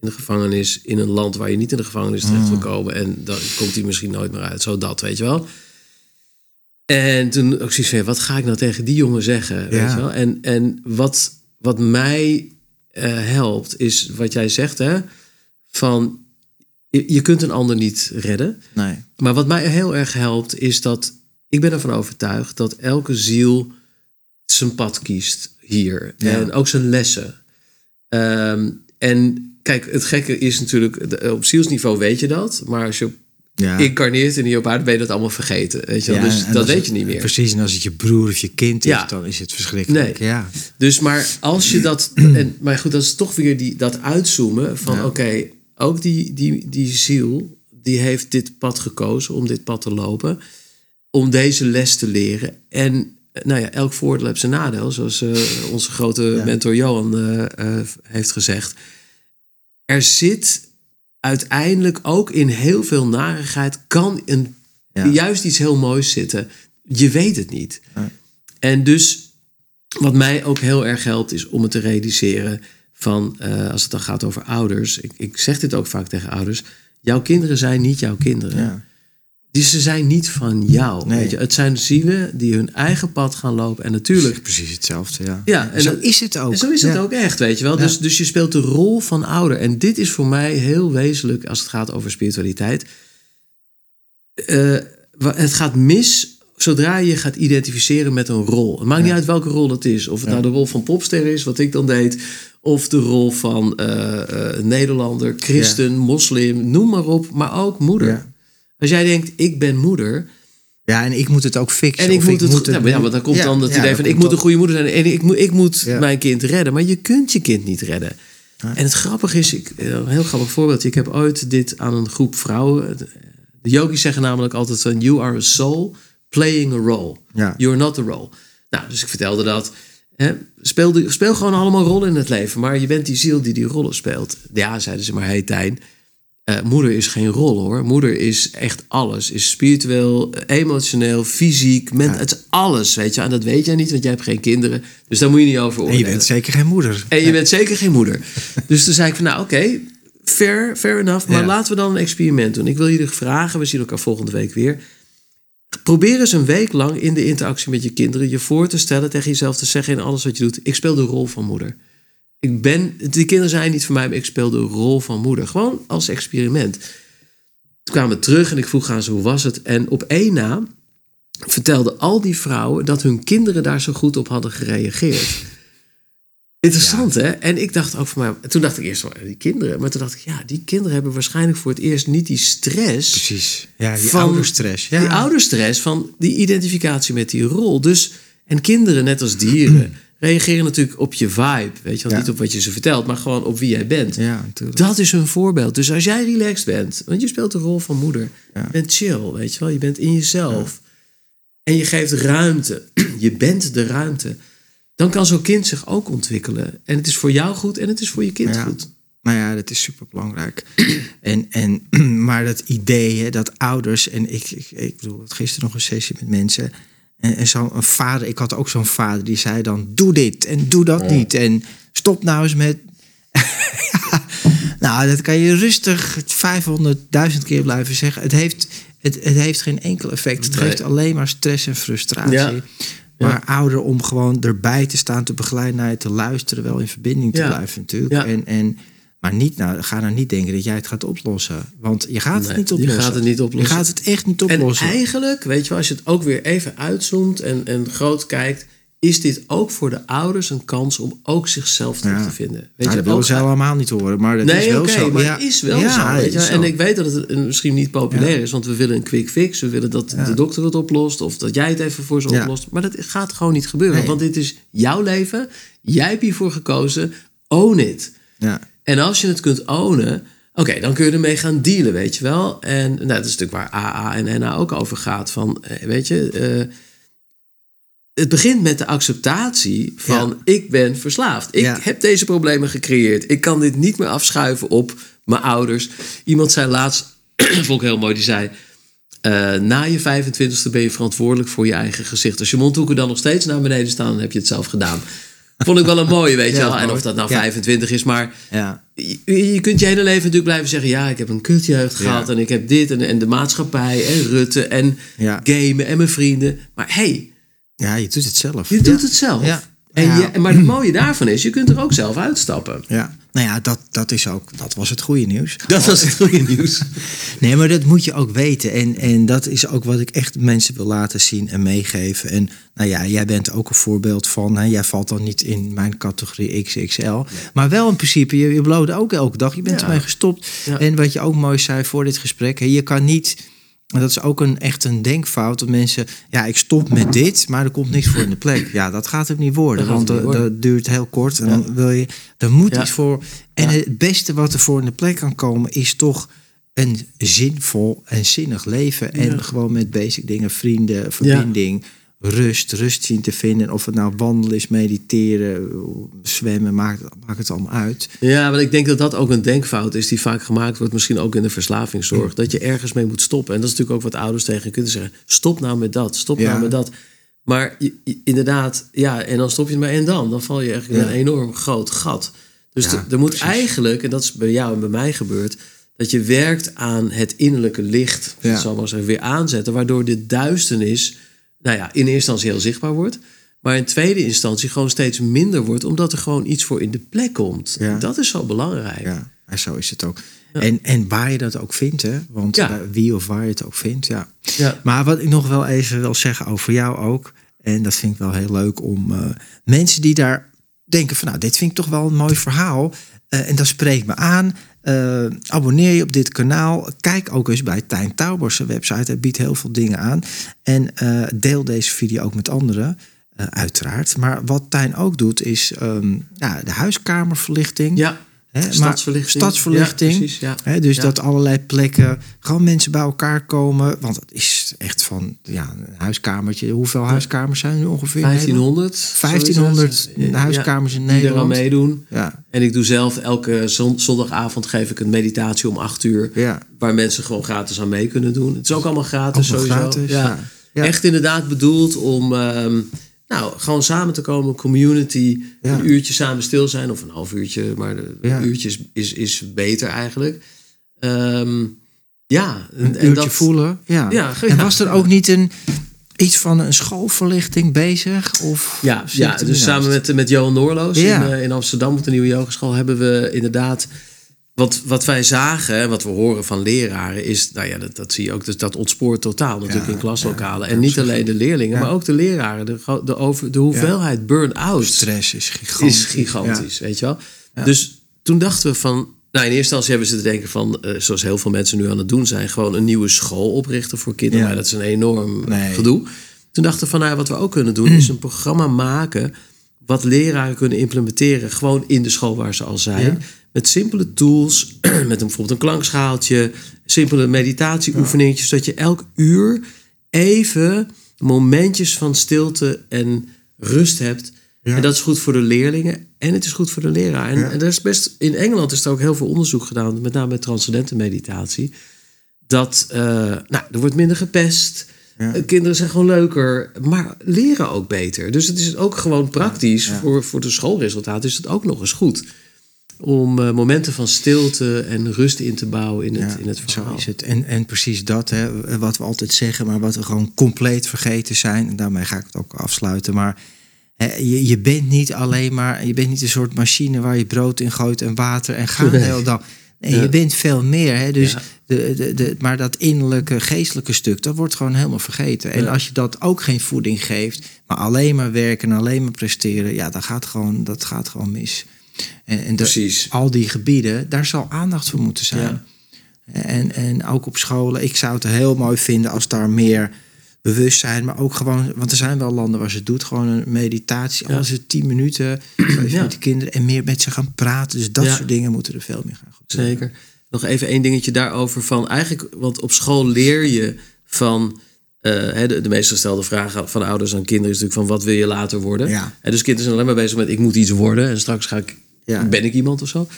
In de gevangenis, in een land waar je niet in de gevangenis terecht wil komen. En dan komt hij misschien nooit meer uit. Zo dat, weet je wel. En toen ook zoiets van, ja, wat ga ik nou tegen die jongen zeggen? Weet Ja. je wel? En, en wat, wat mij helpt, is wat jij zegt, hè? Van, je, kunt een ander niet redden. Nee. Maar wat mij heel erg helpt, is dat ik ben ervan overtuigd dat elke ziel zijn pad kiest hier. Ja. En ook zijn lessen. Ehm, en kijk, het gekke is natuurlijk, op zielsniveau weet je dat. Maar als je op Ja. incarneert en hier op aarde ben je dat allemaal vergeten. Weet je wel? Ja, dus dat weet het- je niet meer. Precies, en als het je broer of je kind is, Ja. dan is het verschrikkelijk. Nee. Ja. Dus maar als je dat. En, maar goed, dat is toch weer die, dat uitzoomen van oké, ook die, die, die ziel, die heeft dit pad gekozen om dit pad te lopen. Om deze les te leren. En nou ja, elk voordeel heeft zijn nadeel, zoals eh, onze grote mentor Johan eh, eh, heeft gezegd. Er zit uiteindelijk ook in heel veel narigheid, kan een, Ja. juist iets heel moois zitten. Je weet het niet. En dus wat mij ook heel erg helpt, is om het te realiseren van, eh, als het dan gaat over ouders. Ik, ik zeg dit ook vaak tegen ouders. Jouw kinderen zijn niet jouw kinderen. Ja. Die, ze zijn niet van jou. Nee. Weet je? Het zijn zielen die hun eigen pad gaan lopen. En natuurlijk, Precies hetzelfde, ja. Ja, en zo dat- is het ook. en zo is het Ja. ook echt, weet je wel. Ja. Dus, dus je speelt de rol van ouder. En dit is voor mij heel wezenlijk als het gaat over spiritualiteit. Eh, het gaat mis zodra je je gaat identificeren met een rol. Het maakt niet uit welke rol het is. Of het nou de rol van popster is, wat ik dan deed. Of de rol van eh, eh, Nederlander, christen, moslim, noem maar op. Maar ook moeder. Als jij denkt, ik ben moeder... Ja, en ik moet het ook fixen. En ik moet het, ja, maar ja, want dan komt Ja, dan het ja, idee van ik moet een goede moeder zijn en ik moet, ik moet Ja. mijn kind redden. Maar je kunt je kind niet redden. En het grappige is, ik, een heel grappig voorbeeld. Ik heb ooit dit aan een groep vrouwen. De yogis zeggen namelijk altijd van you are a soul playing a role. You're not a role. Nou, dus ik vertelde dat. Hè, speel, speel gewoon allemaal rollen in het leven. Maar je bent die ziel die die rollen speelt. Ja, zeiden ze maar, hey Tijn. Eh, moeder is geen rol hoor. Moeder is echt alles. Is spiritueel, emotioneel, fysiek, ment, het is alles, weet je. En dat weet jij niet, want jij hebt geen kinderen. Dus daar moet je niet over En oordelen. je bent zeker geen moeder. En je bent zeker geen moeder. dus toen zei ik van, nou oké, fair, fair enough. Maar Ja. laten we dan een experiment doen. Ik wil jullie vragen, we zien elkaar volgende week weer. Probeer eens een week lang in de interactie met je kinderen je voor te stellen, tegen jezelf te zeggen in alles wat je doet. Ik speel de rol van moeder. Ik ben, die kinderen zijn niet voor mij, maar ik speel de rol van moeder. Gewoon als experiment. Toen kwamen we terug en ik vroeg aan ze hoe was het. En op één na vertelden al die vrouwen dat hun kinderen daar zo goed op hadden gereageerd. Interessant, hè? En ik dacht ook voor mij... Toen dacht ik eerst, wel, die kinderen. Maar toen dacht ik, ja, die kinderen hebben waarschijnlijk voor het eerst niet die stress... Precies. Ja, die Van- ouderstress. Ja. Die ouderstress van die identificatie met die rol. Dus, en kinderen, net als dieren, reageren natuurlijk op je vibe. Weet je wel, Ja. niet op wat je ze vertelt, maar gewoon op wie jij bent. Ja, natuurlijk. Dat is hun voorbeeld. Dus als jij relaxed bent, want je speelt de rol van moeder. Ja. Je bent chill, weet je wel. Je bent in jezelf. En je geeft ruimte. Je bent de ruimte. Dan kan zo'n kind zich ook ontwikkelen. En het is voor jou goed en het is voor je kind Ja. goed. Nou ja, dat is super belangrijk. en, en, maar dat idee hè, dat ouders, en ik, ik, ik bedoel, gisteren nog een sessie met mensen. En, en zo'n vader, ik had ook zo'n vader die zei dan: Doe dit en doe dat niet. En stop nou eens met. Ja, nou, dat kan je rustig 500.000 keer blijven zeggen. Het heeft, het, het heeft geen enkel effect. Het Nee. geeft alleen maar stress en frustratie. Ja. Maar ouder om gewoon erbij te staan, te begeleiden, naar je te luisteren, wel in verbinding te blijven natuurlijk. En, en, maar niet, nou, ga nou niet denken dat jij het gaat oplossen. Want je gaat het Nee, niet je oplossen. gaat het niet oplossen. Je gaat het echt niet En oplossen. eigenlijk, weet je wel, als je het ook weer even uitzoomt en, en groot kijkt, is dit ook voor de ouders een kans om ook zichzelf terug Ja. te vinden. Weet Nou, je, dat willen ze allemaal niet horen, maar dat is wel zo. maar Ja. het is wel Ja, zo, weet je. En ik weet dat het misschien niet populair is, want we willen een quick fix. We willen dat de dokter het oplost of dat jij het even voor ze oplost. Maar dat gaat gewoon niet gebeuren, Nee. want dit is jouw leven. Jij hebt hiervoor gekozen. Own it. Ja. En als je het kunt ownen, oké, dan kun je ermee gaan dealen, weet je wel. En nou, dat is natuurlijk waar AA en NA ook over gaat. Van, eh, weet je, eh, het begint met de acceptatie van Ja. ik ben verslaafd. Ik Ja. heb deze problemen gecreëerd. Ik kan dit niet meer afschuiven op mijn ouders. Iemand zei laatst, vond ik heel mooi, die zei... eh, na je 25ste ben je verantwoordelijk voor je eigen gezicht. Als je mondhoeken dan nog steeds naar beneden staan, dan heb je het zelf gedaan. Vond ik wel een mooie, weet je wel. En of dat nou Ja. 25 is, maar Ja. je, je kunt je hele leven natuurlijk blijven zeggen... ja, ik heb een kutjeugd gehad en ik heb dit en, en de maatschappij en Rutte en gamen en mijn vrienden. Maar hey, ja, je doet het zelf. je doet het zelf. Ja. En Ja. je, maar het mooie daarvan is, je kunt er ook zelf uitstappen. Ja. Nou ja, dat, dat, is ook, dat was het goede nieuws. Dat was het goede nieuws. Nee, maar dat moet je ook weten. En, en dat is ook wat ik echt mensen wil laten zien en meegeven. En nou ja, jij bent ook een voorbeeld van. Hè, jij valt dan niet in mijn categorie XXL. Maar wel in principe, je, je ook elke dag. Je bent Ja. ermee gestopt. En wat je ook mooi zei voor dit gesprek. Hè, je kan niet. En Dat is ook een, echt een denkfout. Dat mensen, ja, ik stop met dit, maar er komt niks voor in de plek. Ja, dat gaat ook niet worden. Dat want niet dat, worden. dat duurt heel kort. En dan wil je, er moet Ja. iets voor. En Ja. het beste wat er voor in de plek kan komen, is toch een zinvol en zinnig leven. En gewoon met basic dingen, vrienden, verbinding, rust, rust zien te vinden. En Of het nou wandelen is, mediteren, zwemmen, maakt, maakt het allemaal uit. Ja, maar ik denk dat dat ook een denkfout is die vaak gemaakt wordt, misschien ook in de verslavingszorg. Dat je ergens mee moet stoppen. En dat is natuurlijk ook wat ouders tegen je kunnen zeggen. Stop nou met dat, stop Ja. nou met dat. Maar inderdaad, ja, en dan stop je ermee en dan. Dan val je eigenlijk in Ja. een enorm groot gat. Dus Ja, er- moet precies. eigenlijk, en dat is bij jou en bij mij gebeurd, dat je werkt aan het innerlijke licht, ja. zal maar zeggen, weer aanzetten, waardoor de duisternis, nou ja, in eerste instantie heel zichtbaar wordt. Maar in tweede instantie gewoon steeds minder wordt, omdat er gewoon iets voor in de plek komt. Ja. Dat is zo belangrijk. Ja, en zo is het ook. En, en waar je dat ook vindt, hè? Want Ja. wie of waar je het ook vindt, ja. Ja. Maar wat ik nog wel even wil zeggen over jou ook, en dat vind ik wel heel leuk om eh, mensen die daar denken van, nou, dit vind ik toch wel een mooi verhaal, eh, en dat spreekt me aan. Eh, abonneer je op dit kanaal. Kijk ook eens bij Tijn Taubers website. Hij biedt heel veel dingen aan. En eh, deel deze video ook met anderen, eh, uiteraard. Maar wat Tijn ook doet, is ehm, ja, de huiskamerverlichting. Ja, Hè, maar stadsverlichting. stadsverlichting. Ja, precies, ja. Hè, dus Ja. dat allerlei plekken gewoon mensen bij elkaar komen. Want het is echt van ja, een huiskamertje. Hoeveel huiskamers zijn er nu ongeveer? in Nederland? 1500. 1500 zoiets, hè? huiskamers in Die Nederland. meedoen. Ja, En ik doe zelf elke zon- zondagavond geef ik een meditatie om 8 uur. ja. Waar mensen gewoon gratis aan mee kunnen doen. Het is ook allemaal gratis sowieso. gratis. Ja. Echt inderdaad bedoeld om ehm, nou, gewoon samen te komen. Community. Ja. Een uurtje samen stil zijn. Of een half uurtje. Maar Ja. een uurtje is, is, is beter eigenlijk. Ehm, ja. En, Een en uurtje dat- voelen. Ja. Ja, en was er ook niet een, iets van een schoolverlichting bezig? Of Ja, ja dus samen met, met Johan Noorloos in, eh, in Amsterdam op de Nieuwe Yogeschool hebben we inderdaad. Wat, wat wij zagen, en wat we horen van leraren, is, nou ja, dat, dat zie je ook, dus dat ontspoort totaal natuurlijk Ja, in klaslokalen. ja, en niet alleen de leerlingen, Ja. maar ook de leraren. De, de, over, de hoeveelheid burn-out Stress is gigantisch. is gigantisch, weet je wel. Dus toen dachten we van, nou in eerste instantie hebben ze te denken van, eh, zoals heel veel mensen nu aan het doen zijn, gewoon een nieuwe school oprichten voor kinderen. Ja. Maar dat is een enorm Nee. gedoe. Toen dachten we van, nou wat we ook kunnen doen, is een programma maken wat leraren kunnen implementeren, gewoon in de school waar ze al zijn. Ja. Met simpele tools, met een, bijvoorbeeld een klankschaaltje, simpele meditatieoefeningetjes, zodat je elk uur even momentjes van stilte en rust hebt. Ja. En dat is goed voor de leerlingen en het is goed voor de leraar. En, Ja. en er is best, in Engeland is er ook heel veel onderzoek gedaan, met name met transcendente meditatie. Dat eh, nou, er wordt minder gepest. Ja. Eh, Kinderen zijn gewoon leuker, maar leren ook beter. Dus het is ook gewoon praktisch. Ja. Voor, voor de schoolresultaten is het ook nog eens goed. Om eh, momenten van stilte en rust in te bouwen in het, in het zo verhaal. is het. En, en precies dat, hè, wat we altijd zeggen, maar wat we gewoon compleet vergeten zijn. En daarmee ga ik het ook afsluiten. Maar hè, je, je bent niet alleen maar, je bent niet een soort machine waar je brood in gooit en water en gaat Nee. hele dag. Nee, Ja. je bent veel meer. Hè? Dus Ja. de, de, de, maar dat innerlijke, geestelijke stuk, dat wordt gewoon helemaal vergeten. En Ja. als je dat ook geen voeding geeft, maar alleen maar werken en alleen maar presteren, ja, dan gaat gewoon, dat gaat gewoon mis. En, en de- al die gebieden, daar zal aandacht voor moeten zijn. En, en ook op scholen. Ik zou het heel mooi vinden als daar meer bewustzijn, maar ook gewoon, want er zijn wel landen waar ze het doet, gewoon een meditatie, Ja. alles is tien minuten, Ja. met de kinderen en meer met ze gaan praten. Dus dat Ja. soort dingen moeten er veel meer gaan gebeuren. Zeker. Nog even één dingetje daarover van eigenlijk, want op school leer je van eh, de, de meest gestelde vraag van ouders aan kinderen is natuurlijk van wat wil je later worden? Ja. En dus kinderen zijn alleen maar bezig met ik moet iets worden en straks ga ik, ben ik iemand of zo.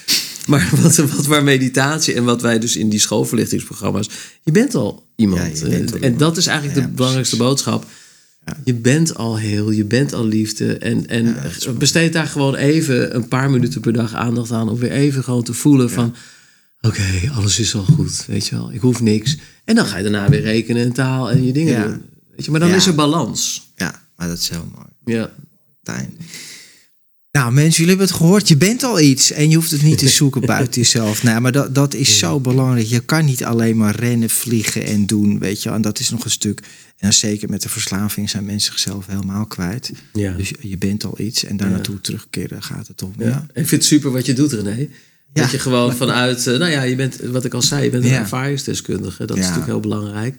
Maar wat, wat waar meditatie en wat wij dus in die schoolverlichtingsprogramma's, je bent al iemand. Ja, je bent al en iemand. dat is eigenlijk Ja, de belangrijkste boodschap. Ja. Je bent al heel, je bent al liefde. En, en besteed daar gewoon even een paar minuten per dag aandacht aan. Om weer even gewoon te voelen van... Oké, alles is al goed, weet je wel. Ik hoef niks. En dan ga je daarna weer rekenen en taal en je dingen doen. Weet je, maar dan is er balans. Ja, maar dat is heel mooi. Ja, Tijn. Nou, mensen, jullie hebben het gehoord. Je bent al iets en je hoeft het niet te zoeken buiten jezelf. Nou, maar dat, dat is zo belangrijk. Je kan niet alleen maar rennen, vliegen en doen, weet je. En dat is nog een stuk. En zeker met de verslaving zijn mensen zichzelf helemaal kwijt. Ja. Dus je bent al iets en daar naartoe terugkeren gaat het om. ja. Ik vind het super wat je doet, René. Dat je gewoon vanuit... eh, nou ja, je bent, wat ik al zei, je bent een ervaringsdeskundige. Dat is natuurlijk heel belangrijk.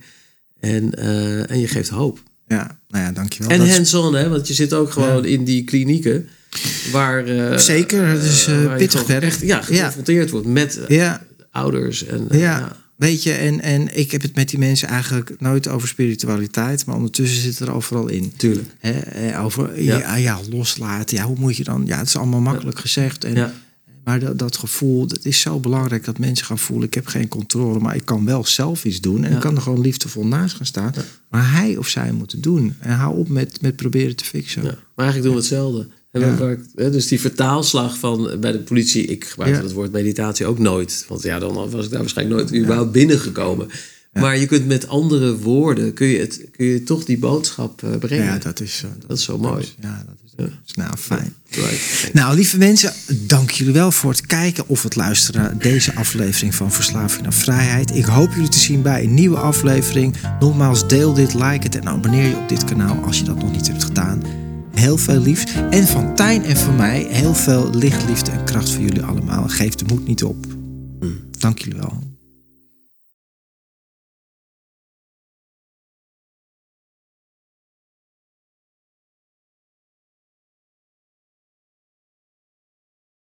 En, eh, en je geeft hoop. Ja, nou ja, dankjewel. En hands-on, hè? Want je zit ook gewoon in die klinieken. Waar, eh, Zeker, het is, eh, je pittig werk. Echt, ja, geconfronteerd wordt met eh, ja, ouders. En, Ja, eh, ja. weet je, en, en ik heb het met die mensen eigenlijk nooit over spiritualiteit, maar ondertussen zit er overal in. Tuurlijk. Hè, eh, over Ja. loslaten. Ja, hoe moet je dan? Ja, het is allemaal makkelijk gezegd. En, Ja. Maar dat, dat gevoel, dat is zo belangrijk dat mensen gaan voelen: ik heb geen controle, maar ik kan wel zelf iets doen. En Ja. ik kan er gewoon liefdevol naast gaan staan. Maar hij of zij moet het doen. En hou op met, met proberen te fixen. Ja. Maar eigenlijk doen we hetzelfde. En Ja. waar ik- hè, dus die vertaalslag van eh, bij de politie, ik gebruik Ja. het woord meditatie ook nooit. Want ja, dan was ik daar waarschijnlijk nooit überhaupt binnengekomen. Maar je kunt met andere woorden, kun je, het, kun je toch die boodschap eh, brengen. Ja, dat is, eh, Dat is zo mooi. Ja, dat is, dat is nou fijn. Right. Nou, lieve mensen, dank jullie wel voor het kijken of het luisteren naar deze aflevering van Verslaving naar Vrijheid. Ik hoop jullie te zien bij een nieuwe aflevering. Nogmaals, deel dit, like het en abonneer je op dit kanaal als je dat nog niet hebt gedaan. Heel veel liefs. En van Tijn en van mij heel veel licht, liefde en kracht voor jullie allemaal. Geef de moed niet op. Dank jullie wel.